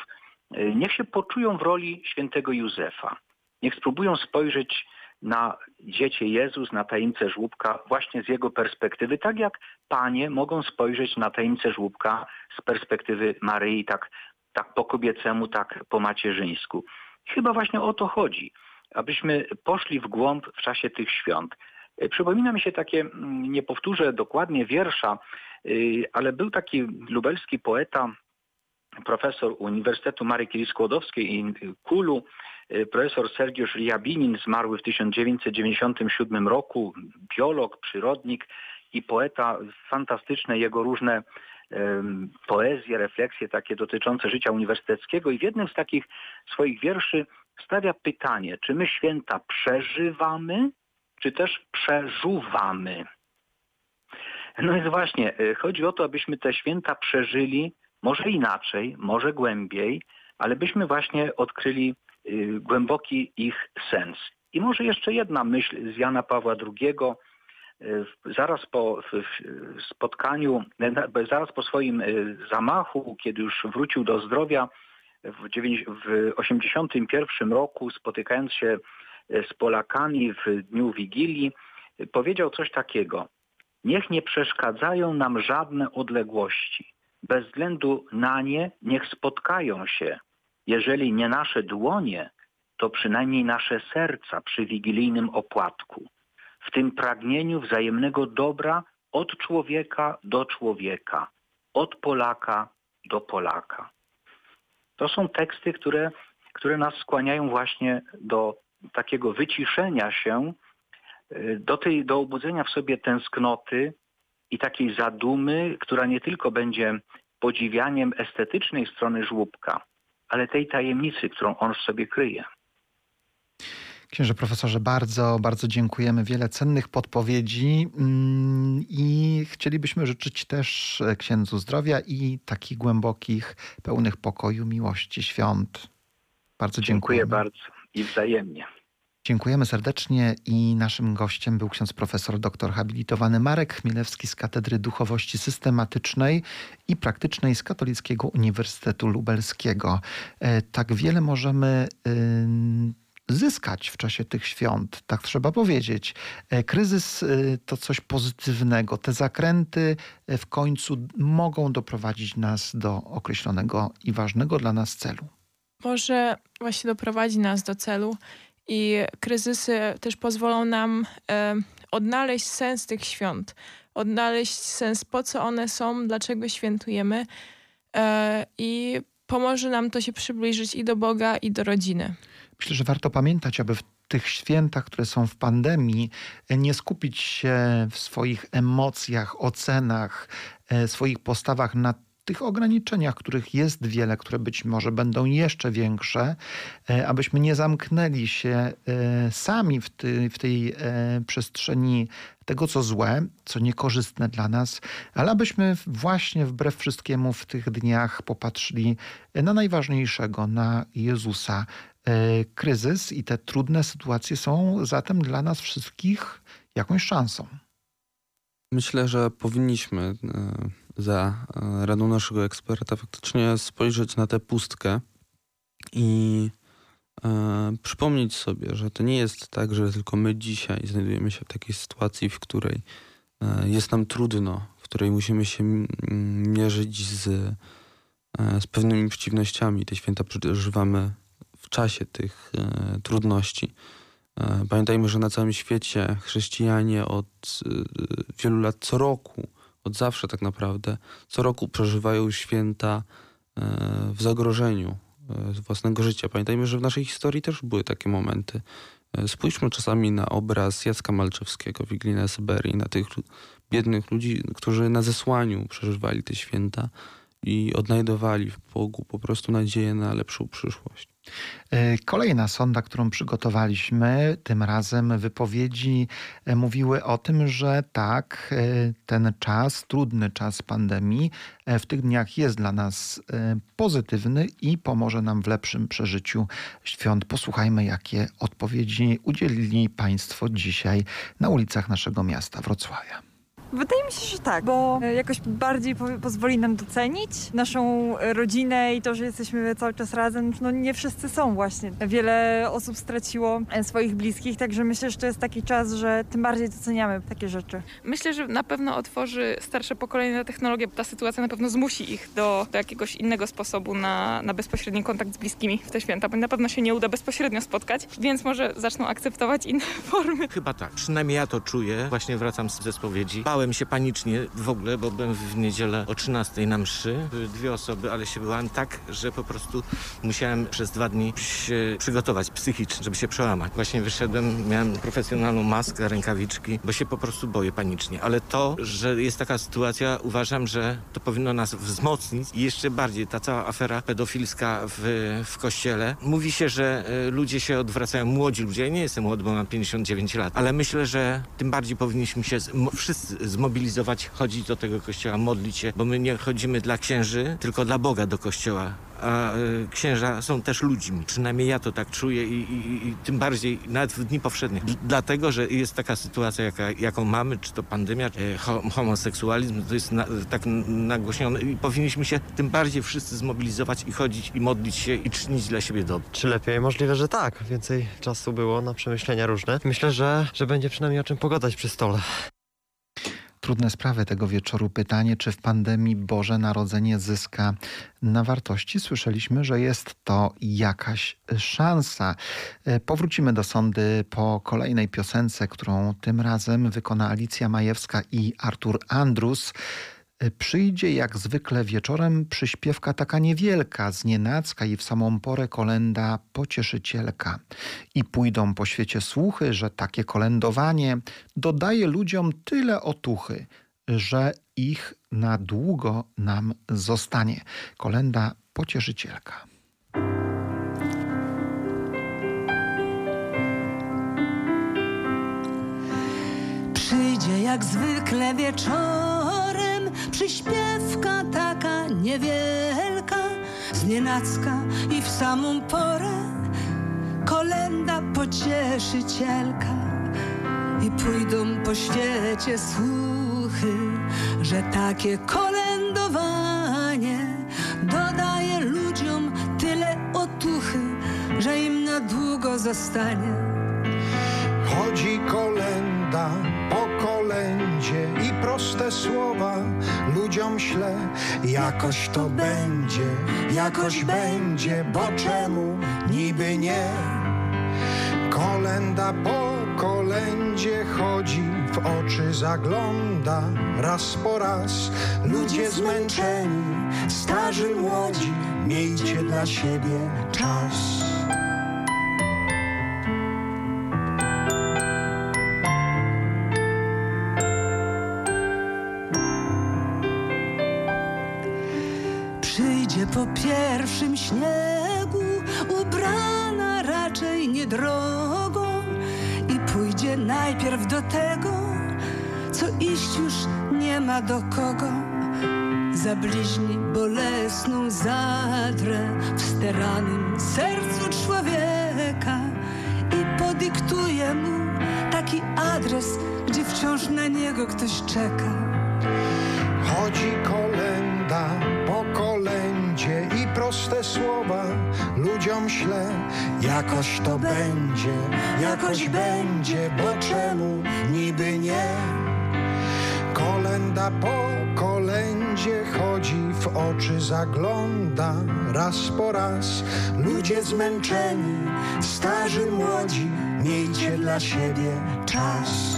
Speaker 21: Y, niech się poczują w roli świętego Józefa. Niech spróbują spojrzeć na dziecię Jezus, na tajemnicę żłóbka właśnie z jego perspektywy, tak jak panie mogą spojrzeć na tajemnicę żłóbka z perspektywy Maryi, tak, tak po kobiecemu, tak po macierzyńsku. Chyba właśnie o to chodzi, abyśmy poszli w głąb w czasie tych świąt. Y, przypomina mi się takie, mm, nie powtórzę dokładnie wiersza, y, ale był taki lubelski poeta profesor Uniwersytetu Marii Curie-Skłodowskiej i Kulu, y, profesor Sergiusz Riabinin, zmarły w 1997 roku, biolog, przyrodnik i poeta, fantastyczne jego różne poezje, refleksje takie dotyczące życia uniwersyteckiego i w jednym z takich swoich wierszy stawia pytanie, czy my święta przeżywamy, czy też przeżuwamy. No więc właśnie, y, chodzi o to, abyśmy te święta przeżyli może inaczej, może głębiej, ale byśmy właśnie odkryli y, głęboki ich sens. I może jeszcze jedna myśl z Jana Pawła II. Y, zaraz po spotkaniu, zaraz po swoim y, zamachu, kiedy już wrócił do zdrowia w 1981 roku, spotykając się z Polakami w dniu Wigilii, powiedział coś takiego. Niech nie przeszkadzają nam żadne odległości bez względu na nie niech spotkają się, jeżeli nie nasze dłonie, to przynajmniej nasze serca przy wigilijnym opłatku, w tym pragnieniu wzajemnego dobra od człowieka do człowieka, od Polaka do Polaka. To są teksty, które, które nas skłaniają właśnie do takiego wyciszenia się, do, tej, do obudzenia w sobie tęsknoty, i takiej zadumy, która nie tylko będzie podziwianiem estetycznej strony żłóbka, ale tej tajemnicy, którą on w sobie kryje.
Speaker 7: Księże profesorze, bardzo, bardzo dziękujemy. Wiele cennych podpowiedzi mm, i chcielibyśmy życzyć też księdzu zdrowia i takich głębokich, pełnych pokoju, miłości, świąt. Bardzo dziękuję.
Speaker 21: Dziękuję bardzo i wzajemnie.
Speaker 7: Dziękujemy serdecznie i naszym gościem był ksiądz profesor doktor habilitowany Marek Chmielewski z Katedry Duchowości Systematycznej i Praktycznej z Katolickiego Uniwersytetu Lubelskiego. E, tak wiele możemy zyskać w czasie tych świąt, tak trzeba powiedzieć. E, kryzys e, to coś pozytywnego. Te zakręty w końcu mogą doprowadzić nas do określonego i ważnego dla nas celu.
Speaker 11: Może właśnie doprowadzi nas do celu i kryzysy też pozwolą nam e, odnaleźć sens tych świąt, odnaleźć sens, po co one są, dlaczego świętujemy e, i pomoże nam to się przybliżyć i do Boga, i do rodziny.
Speaker 7: Myślę, że warto pamiętać, aby w tych świętach, które są w pandemii, nie skupić się w swoich emocjach, ocenach, e, swoich postawach na tych ograniczeniach, których jest wiele, które być może będą jeszcze większe, e, abyśmy nie zamknęli się e, sami w, tej, w tej e, przestrzeni tego, co złe, co niekorzystne dla nas, ale abyśmy właśnie wbrew wszystkiemu w tych dniach popatrzyli na najważniejszego, na Jezusa. Kryzys i te trudne sytuacje są zatem dla nas wszystkich jakąś szansą.
Speaker 10: Myślę, że powinniśmy za e, radą naszego eksperta faktycznie spojrzeć na tę pustkę i e, przypomnieć sobie, że to nie jest tak, że tylko my dzisiaj znajdujemy się w takiej sytuacji, w której e, jest nam trudno, w której musimy się m- mierzyć z, e, z pewnymi przeciwnościami. Te święta przeżywamy w czasie tych e, trudności. E, Pamiętajmy, że na całym świecie chrześcijanie od wielu lat, co roku, od zawsze tak naprawdę, co roku przeżywają święta e, w zagrożeniu e, własnego życia. Pamiętajmy, że w naszej historii też były takie momenty. E, Spójrzmy czasami na obraz Jacka Malczewskiego, Wigilii na Syberii, na tych biednych ludzi, którzy na zesłaniu przeżywali te święta i odnajdowali w Bogu po prostu nadzieję na lepszą przyszłość.
Speaker 7: E, Kolejna sonda, którą przygotowaliśmy, tym razem wypowiedzi e, mówiły o tym, że tak, e, ten czas, trudny czas pandemii w tych dniach jest dla nas pozytywny i pomoże nam w lepszym przeżyciu świąt. Posłuchajmy, jakie odpowiedzi udzielili Państwo dzisiaj na ulicach naszego miasta Wrocławia.
Speaker 22: Wydaje mi się, że tak, bo e, jakoś bardziej po pozwoli nam docenić naszą rodzinę i to, że jesteśmy cały czas razem. No nie wszyscy są właśnie. Wiele osób straciło e, swoich bliskich, także myślę, że to jest taki czas, że tym bardziej doceniamy takie rzeczy.
Speaker 11: Myślę, że na pewno otworzy starsze pokolenie na technologię, bo ta sytuacja na pewno zmusi ich do, do jakiegoś innego sposobu na, na bezpośredni kontakt z bliskimi w te święta, bo na pewno się nie uda bezpośrednio spotkać, więc może zaczną akceptować inne formy.
Speaker 23: Chyba tak. Przynajmniej ja to czuję. Właśnie wracam z- ze spowiedzi. Bałem się panicznie w ogóle, bo byłem w niedzielę o 13 na mszy. Były dwie osoby, ale się bałem tak, że po prostu musiałem przez dwa dni się przygotować psychicznie, żeby się przełamać. Właśnie wyszedłem, miałem profesjonalną maskę, rękawiczki, bo się po prostu boję panicznie. Ale to, że jest taka sytuacja, uważam, że to powinno nas wzmocnić i jeszcze bardziej ta cała afera pedofilska w, w kościele. Mówi się, że e, ludzie się odwracają, młodzi ludzie. Ja nie jestem młody, bo mam 59 lat, ale myślę, że tym bardziej powinniśmy się wszyscy zmobilizować, chodzić do tego kościoła, modlić się, bo my nie chodzimy dla księży, tylko dla Boga do kościoła. A y, księża są też ludźmi. Przynajmniej ja to tak czuję i, i, i tym bardziej nawet w dni powszednich. D- dlatego, że jest taka sytuacja, jaka, jaką mamy, czy to pandemia, czy ho, homoseksualizm, to jest na, tak nagłośnione i powinniśmy się tym bardziej wszyscy zmobilizować i chodzić i modlić się i czynić dla siebie dobro.
Speaker 24: Czy lepiej? Możliwe, że tak. Więcej czasu było na przemyślenia różne. Myślę, że, że będzie przynajmniej o czym pogadać przy stole.
Speaker 7: Trudne sprawy tego wieczoru. Pytanie, czy w pandemii Boże Narodzenie zyska na wartości? Słyszeliśmy, że jest to jakaś szansa. E, Powrócimy do sądy po kolejnej piosence, którą tym razem wykona Alicja Majewska i Artur Andrus. Przyjdzie jak zwykle wieczorem przyśpiewka taka niewielka, znienacka i w samą porę kolenda pocieszycielka. I pójdą po świecie słuchy, że takie kolędowanie dodaje ludziom tyle otuchy, że ich na długo nam zostanie. Kolenda pocieszycielka.
Speaker 25: Przyjdzie jak zwykle wieczorem Przyśpiewka taka niewielka Znienacka i w samą porę Kolenda pocieszycielka. I pójdą po świecie słuchy Że takie kolędowanie Dodaje ludziom tyle otuchy Że im na długo zostanie.
Speaker 26: Chodzi kolenda po kolędzie proste słowa ludziom śle. Jakoś to będzie, jakoś będzie, bo czemu niby nie? Kolenda po kolędzie chodzi, w oczy zagląda raz po raz. Ludzie zmęczeni, starzy, młodzi, miejcie dla siebie czas.
Speaker 25: Najpierw do tego, co iść już nie ma do kogo. Zabliźni bolesną zadrę w steranym sercu człowieka i podyktuje mu tak taki adres, gdzie wciąż na niego ktoś czeka.
Speaker 26: Chodzi kolenda po kolędzie i proste słowa ludziom śle. Jakoś to będzie, jakoś będzie, bo czemu niby nie? Kolenda po kolędzie chodzi, w oczy zagląda raz po raz. Ludzie zmęczeni, starzy, młodzi, miejcie dla siebie czas.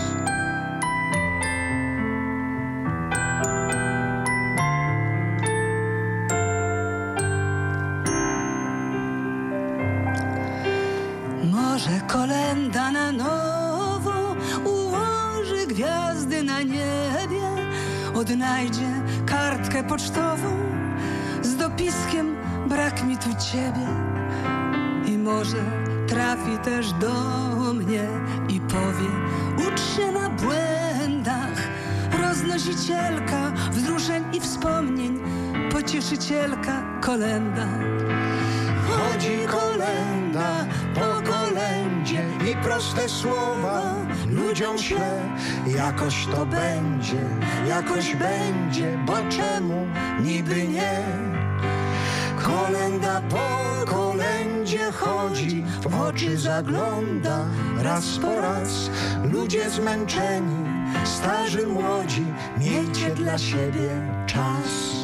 Speaker 25: Nowo ułoży gwiazdy na niebie, odnajdzie kartkę pocztową z dopiskiem brak mi tu ciebie. I może trafi też do mnie i powie ucz się na błędach, roznosicielka wzruszeń i wspomnień, pocieszycielka kolenda.
Speaker 26: Proste słowa ludziom śle. Jakoś to będzie, jakoś będzie, bo czemu niby nie? Kolenda po kolędzie chodzi, w oczy zagląda raz po raz. Ludzie zmęczeni, starzy, młodzi, miejcie dla siebie czas.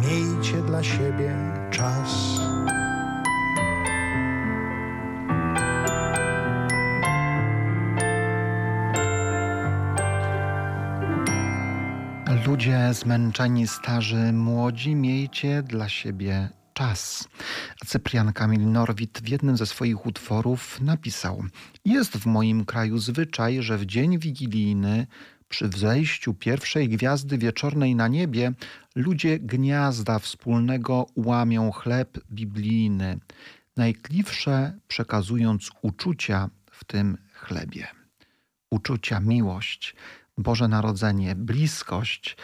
Speaker 26: Miejcie dla siebie czas.
Speaker 7: Ludzie zmęczeni, starzy, młodzi, miejcie dla siebie czas. Cyprian Kamil Norwid w jednym ze swoich utworów napisał: Jest w moim kraju zwyczaj, że w dzień wigilijny przy wzejściu pierwszej gwiazdy wieczornej na niebie ludzie gniazda wspólnego łamią chleb biblijny, najkliwsze przekazując uczucia w tym chlebie. Uczucia, miłość, Boże Narodzenie, bliskość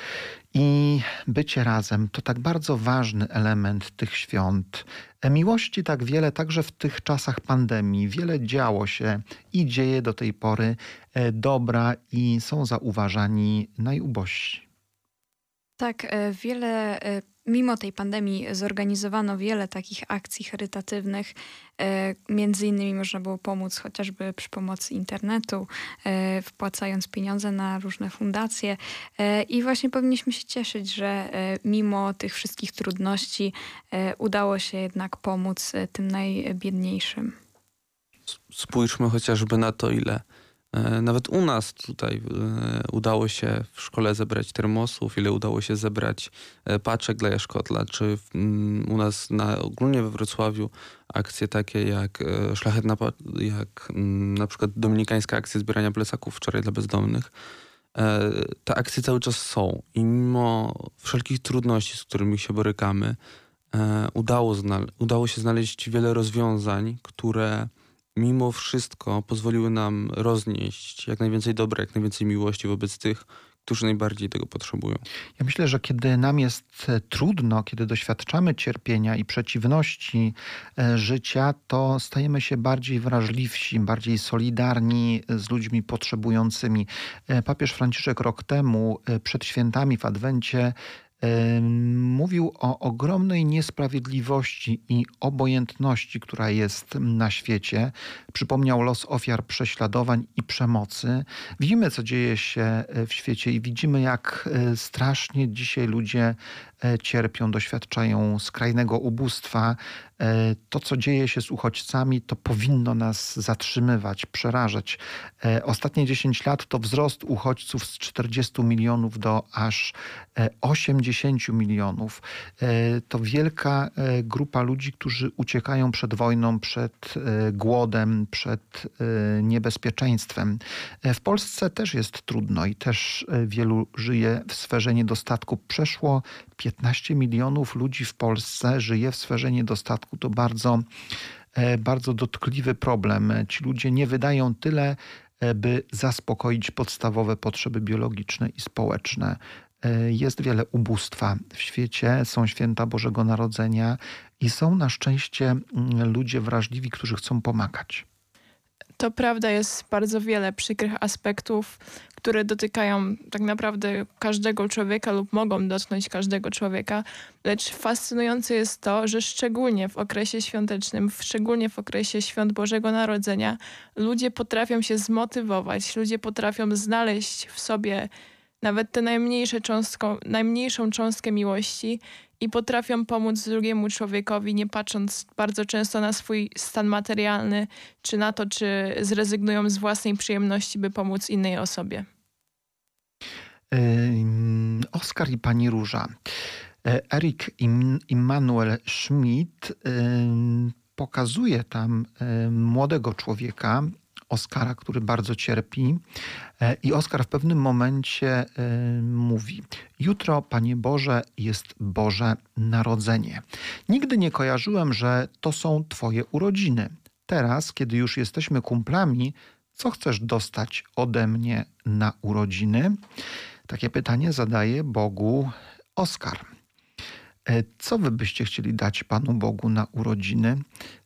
Speaker 7: i bycie razem to tak bardzo ważny element tych świąt. Miłości tak wiele, także w tych czasach pandemii. Wiele działo się i dzieje do tej pory e, dobra i są zauważani najubożsi.
Speaker 9: Tak, e, wiele, e, mimo tej pandemii zorganizowano wiele takich akcji charytatywnych. E, Między innymi można było pomóc chociażby przy pomocy internetu, e, wpłacając pieniądze na różne fundacje. E, I właśnie powinniśmy się cieszyć, że mimo tych wszystkich trudności udało się jednak pomóc tym najbiedniejszym.
Speaker 10: Spójrzmy chociażby na to, ile nawet u nas tutaj e, udało się w szkole zebrać termosów, ile udało się zebrać e, paczek dla Jaszkotla, czy u nas na, ogólnie we Wrocławiu akcje takie jak e, szlachetna, jak na przykład dominikańska akcja zbierania plecaków wczoraj dla bezdomnych. E, Te akcje cały czas są i mimo wszelkich trudności, z którymi się borykamy, e, udało, udało się znaleźć wiele rozwiązań, które mimo wszystko pozwoliły nam roznieść jak najwięcej dobra, jak najwięcej miłości wobec tych, którzy najbardziej tego potrzebują.
Speaker 7: Ja myślę, że kiedy nam jest e, trudno, kiedy doświadczamy cierpienia i przeciwności e, życia, to stajemy się bardziej wrażliwsi, bardziej solidarni z ludźmi potrzebującymi. E, Papież Franciszek rok temu, e, przed świętami w Adwencie, e, mówił o ogromnej niesprawiedliwości i obojętności, która jest na świecie. Przypomniał los ofiar prześladowań i przemocy. Widzimy, co dzieje się e, w świecie i widzimy, jak e, strasznie dzisiaj ludzie e, cierpią, doświadczają skrajnego ubóstwa. E, To, co dzieje się z uchodźcami, to powinno nas zatrzymywać, przerażać. E, Ostatnie 10 lat to wzrost uchodźców z 40 milionów do aż e, 80 milionów. E, To wielka grupa ludzi, którzy uciekają przed wojną, przed głodem, przed niebezpieczeństwem. W Polsce też jest trudno i też wielu żyje w sferze niedostatku. Przeszło 15 milionów ludzi w Polsce żyje w sferze niedostatku. To bardzo, e, bardzo dotkliwy problem. Ci ludzie nie wydają tyle, e, by zaspokoić podstawowe potrzeby biologiczne i społeczne. E, Jest wiele ubóstwa w świecie, są święta Bożego Narodzenia i są na szczęście mm, ludzie wrażliwi, którzy chcą pomagać.
Speaker 11: To prawda, jest bardzo wiele przykrych aspektów, które dotykają tak naprawdę każdego człowieka lub mogą dotknąć każdego człowieka, lecz fascynujące jest to, że szczególnie w okresie świątecznym, szczególnie w okresie świąt Bożego Narodzenia, ludzie potrafią się zmotywować, ludzie potrafią znaleźć w sobie nawet tę najmniejsze najmniejszą cząstkę miłości i potrafią pomóc drugiemu człowiekowi, nie patrząc bardzo często na swój stan materialny, czy na to, czy zrezygnują z własnej przyjemności, by pomóc innej osobie.
Speaker 7: Oskar i pani Róża. E, Erik Im- Immanuel Schmidt pokazuje tam młodego człowieka, Oskara, który bardzo cierpi. E, I Oskar w pewnym momencie ym, mówi: Jutro, Panie Boże, jest Boże Narodzenie. Nigdy nie kojarzyłem, że to są Twoje urodziny. Teraz, kiedy już jesteśmy kumplami, co chcesz dostać ode mnie na urodziny? Takie pytanie zadaje Bogu Oskar. E, Co wy byście chcieli dać Panu Bogu na urodziny?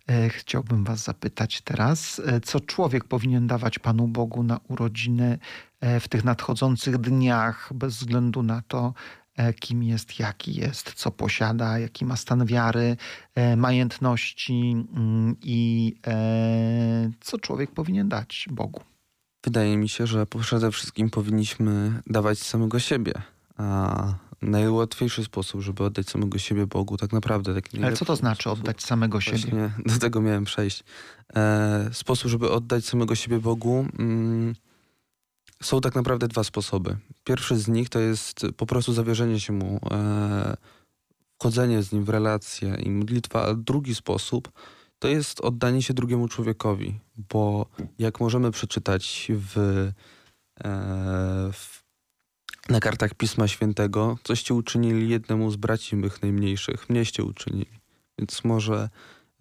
Speaker 7: E, Chciałbym was zapytać teraz, e, co człowiek powinien dawać Panu Bogu na urodziny e, w tych nadchodzących dniach, bez względu na to, kim jest, jaki jest, co posiada, jaki ma stan wiary, majętności mm, i co człowiek powinien dać Bogu.
Speaker 10: Wydaje mi się, że przede wszystkim powinniśmy dawać samego siebie. A najłatwiejszy sposób, żeby oddać samego siebie Bogu, tak naprawdę. Taki
Speaker 7: Ale co to znaczy
Speaker 10: sposób,
Speaker 7: oddać samego siebie?
Speaker 10: Właśnie do tego miałem przejść. E, sposób, żeby oddać samego siebie Bogu, mm, są tak naprawdę dwa sposoby. Pierwszy z nich to jest po prostu zawierzenie się Mu, e, wchodzenie z Nim w relacje i modlitwa, a drugi sposób to jest oddanie się drugiemu człowiekowi, bo jak możemy przeczytać w, e, w na kartach Pisma Świętego, coście uczynili jednemu z braci mych najmniejszych, mnieście uczynili. Więc może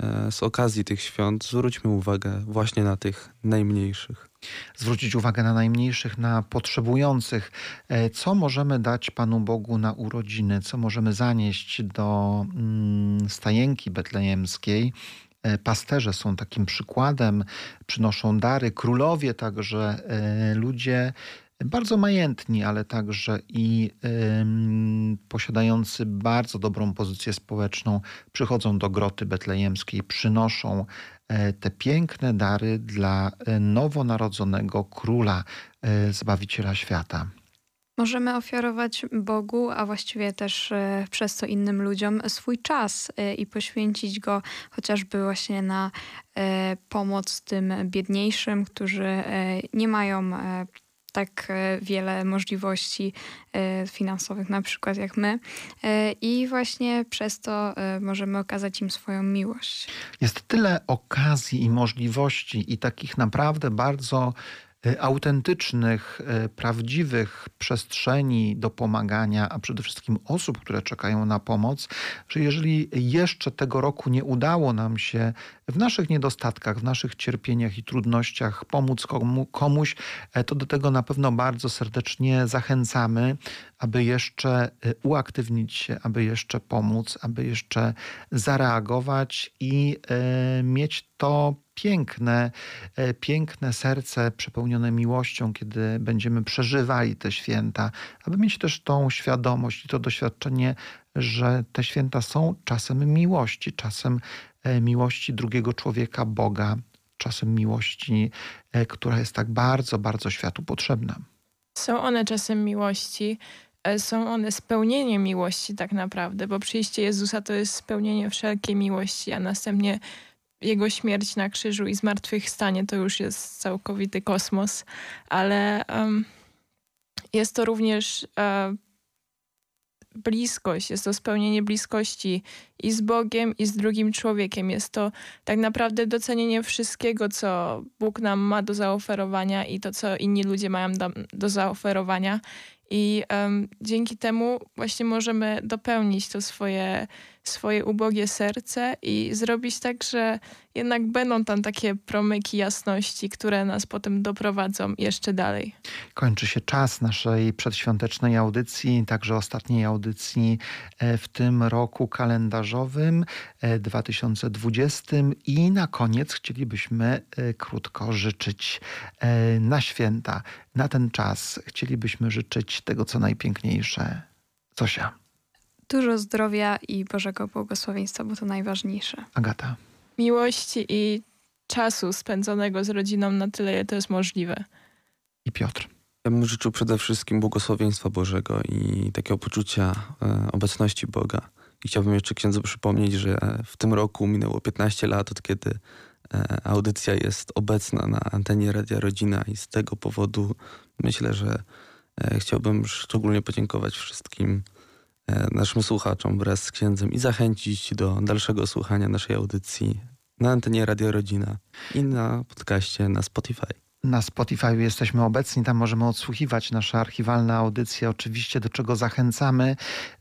Speaker 10: e, z okazji tych świąt zwróćmy uwagę właśnie na tych najmniejszych.
Speaker 7: zwrócić uwagę na najmniejszych, na potrzebujących. E, Co możemy dać Panu Bogu na urodziny? Co możemy zanieść do mm, stajenki betlejemskiej? E, Pasterze są takim przykładem, przynoszą dary, królowie także, ludzie bardzo majętni, ale także i posiadający bardzo dobrą pozycję społeczną, przychodzą do groty betlejemskiej, przynoszą e, te piękne dary dla e, nowonarodzonego króla, e, zbawiciela świata.
Speaker 9: Możemy ofiarować Bogu, a właściwie też przez to innym ludziom swój czas i poświęcić go chociażby właśnie na pomoc tym biedniejszym, którzy nie mają tak e, wiele możliwości e, finansowych, na przykład jak my. E, I właśnie przez to możemy okazać im swoją miłość.
Speaker 7: Jest tyle okazji i możliwości i takich naprawdę bardzo autentycznych, e, prawdziwych przestrzeni do pomagania, a przede wszystkim osób, które czekają na pomoc, że jeżeli jeszcze tego roku nie udało nam się w naszych niedostatkach, w naszych cierpieniach i trudnościach pomóc komu, komuś, e, to do tego na pewno bardzo serdecznie zachęcamy, aby jeszcze e, uaktywnić się, aby jeszcze pomóc, aby jeszcze zareagować i e, mieć to piękne, e, piękne serce przepełnione miłością, kiedy będziemy przeżywali te święta, aby mieć też tą świadomość i to doświadczenie, że te święta są czasem miłości, czasem e, miłości drugiego człowieka, Boga, czasem miłości, e, która jest tak bardzo, bardzo światu potrzebna.
Speaker 11: Są one czasem miłości, są one spełnieniem miłości tak naprawdę, bo przyjście Jezusa to jest spełnienie wszelkiej miłości, a następnie jego śmierć na krzyżu i zmartwychwstanie to już jest całkowity kosmos, ale em, jest to również e, bliskość, jest to spełnienie bliskości i z Bogiem, i z drugim człowiekiem. Jest to tak naprawdę docenienie wszystkiego, co Bóg nam ma do zaoferowania i to, co inni ludzie mają do, do zaoferowania. I em, dzięki temu właśnie możemy dopełnić to swoje swoje ubogie serce i zrobić tak, że jednak będą tam takie promyki jasności, które nas potem doprowadzą jeszcze dalej.
Speaker 7: Kończy się czas naszej przedświątecznej audycji, także ostatniej audycji e, w tym roku kalendarzowym e, 2020 i na koniec chcielibyśmy e, krótko życzyć e, na święta, na ten czas chcielibyśmy życzyć tego, co najpiękniejsze. Zosia,
Speaker 9: Dużo zdrowia i Bożego błogosławieństwa, bo to najważniejsze.
Speaker 7: Agata.
Speaker 11: Miłości i czasu spędzonego z rodziną na tyle, ile to jest możliwe.
Speaker 7: I Piotr.
Speaker 10: Ja bym życzył przede wszystkim błogosławieństwa Bożego i takiego poczucia e, obecności Boga. I chciałbym jeszcze księdzu przypomnieć, że w tym roku minęło 15 lat, od kiedy e, audycja jest obecna na antenie Radia Rodzina i z tego powodu myślę, że e, chciałbym szczególnie podziękować wszystkim e, naszym słuchaczom wraz z księdzem i zachęcić do dalszego słuchania naszej audycji na antenie Radio Rodzina i na podcaście na Spotify.
Speaker 7: Na Spotify jesteśmy obecni, tam możemy odsłuchiwać nasze archiwalne audycje, oczywiście do czego zachęcamy.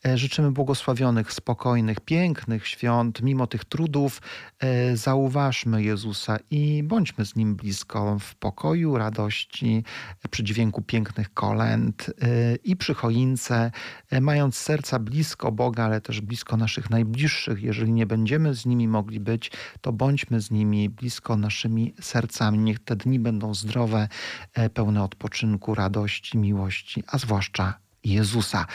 Speaker 7: E, Życzymy błogosławionych, spokojnych, pięknych świąt, mimo tych trudów. e, Zauważmy Jezusa i bądźmy z Nim blisko w pokoju, radości, e, przy dźwięku pięknych kolęd i przy choince, mając serca blisko Boga, ale też blisko naszych najbliższych. Jeżeli nie będziemy z nimi mogli być, to bądźmy z nimi blisko naszymi sercami. Niech te dni będą zdrowe, e, pełne odpoczynku, radości, miłości, a zwłaszcza Jezusa.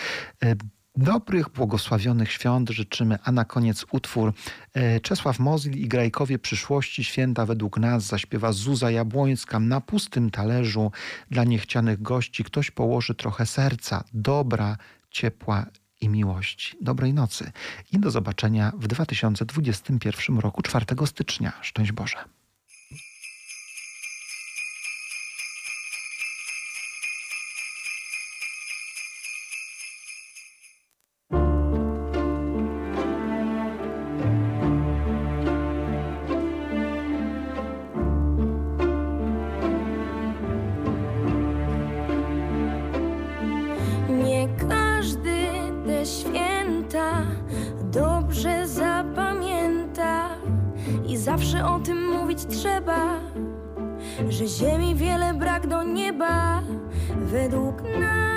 Speaker 7: E, Dobrych, błogosławionych świąt życzymy, a na koniec utwór e, Czesław Mozil i Grajkowie przyszłości święta według nas zaśpiewa Zuza Jabłońska na pustym talerzu dla niechcianych gości. Ktoś położy trochę serca, dobra, ciepła i miłości. Dobrej nocy i do zobaczenia w 2021 roku 4 stycznia. Szczęść Boże.
Speaker 27: Że ziemi wiele brak do nieba według nas.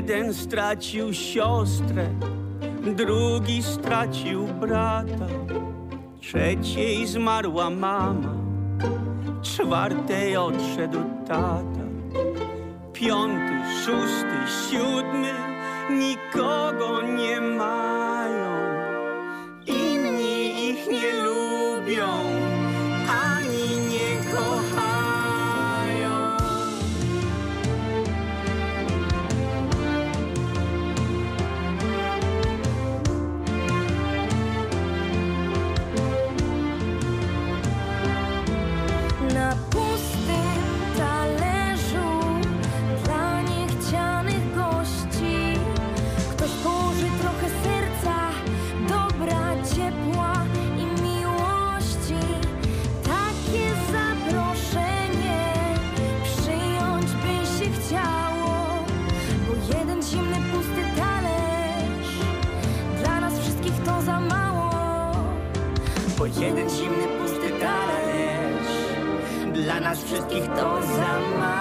Speaker 28: Jeden stracił siostrę, drugi stracił brata, trzeciej zmarła mama, czwartej odszedł tata, piąty, szósty, siódmy nikogo nie mają, wszystkich to za mało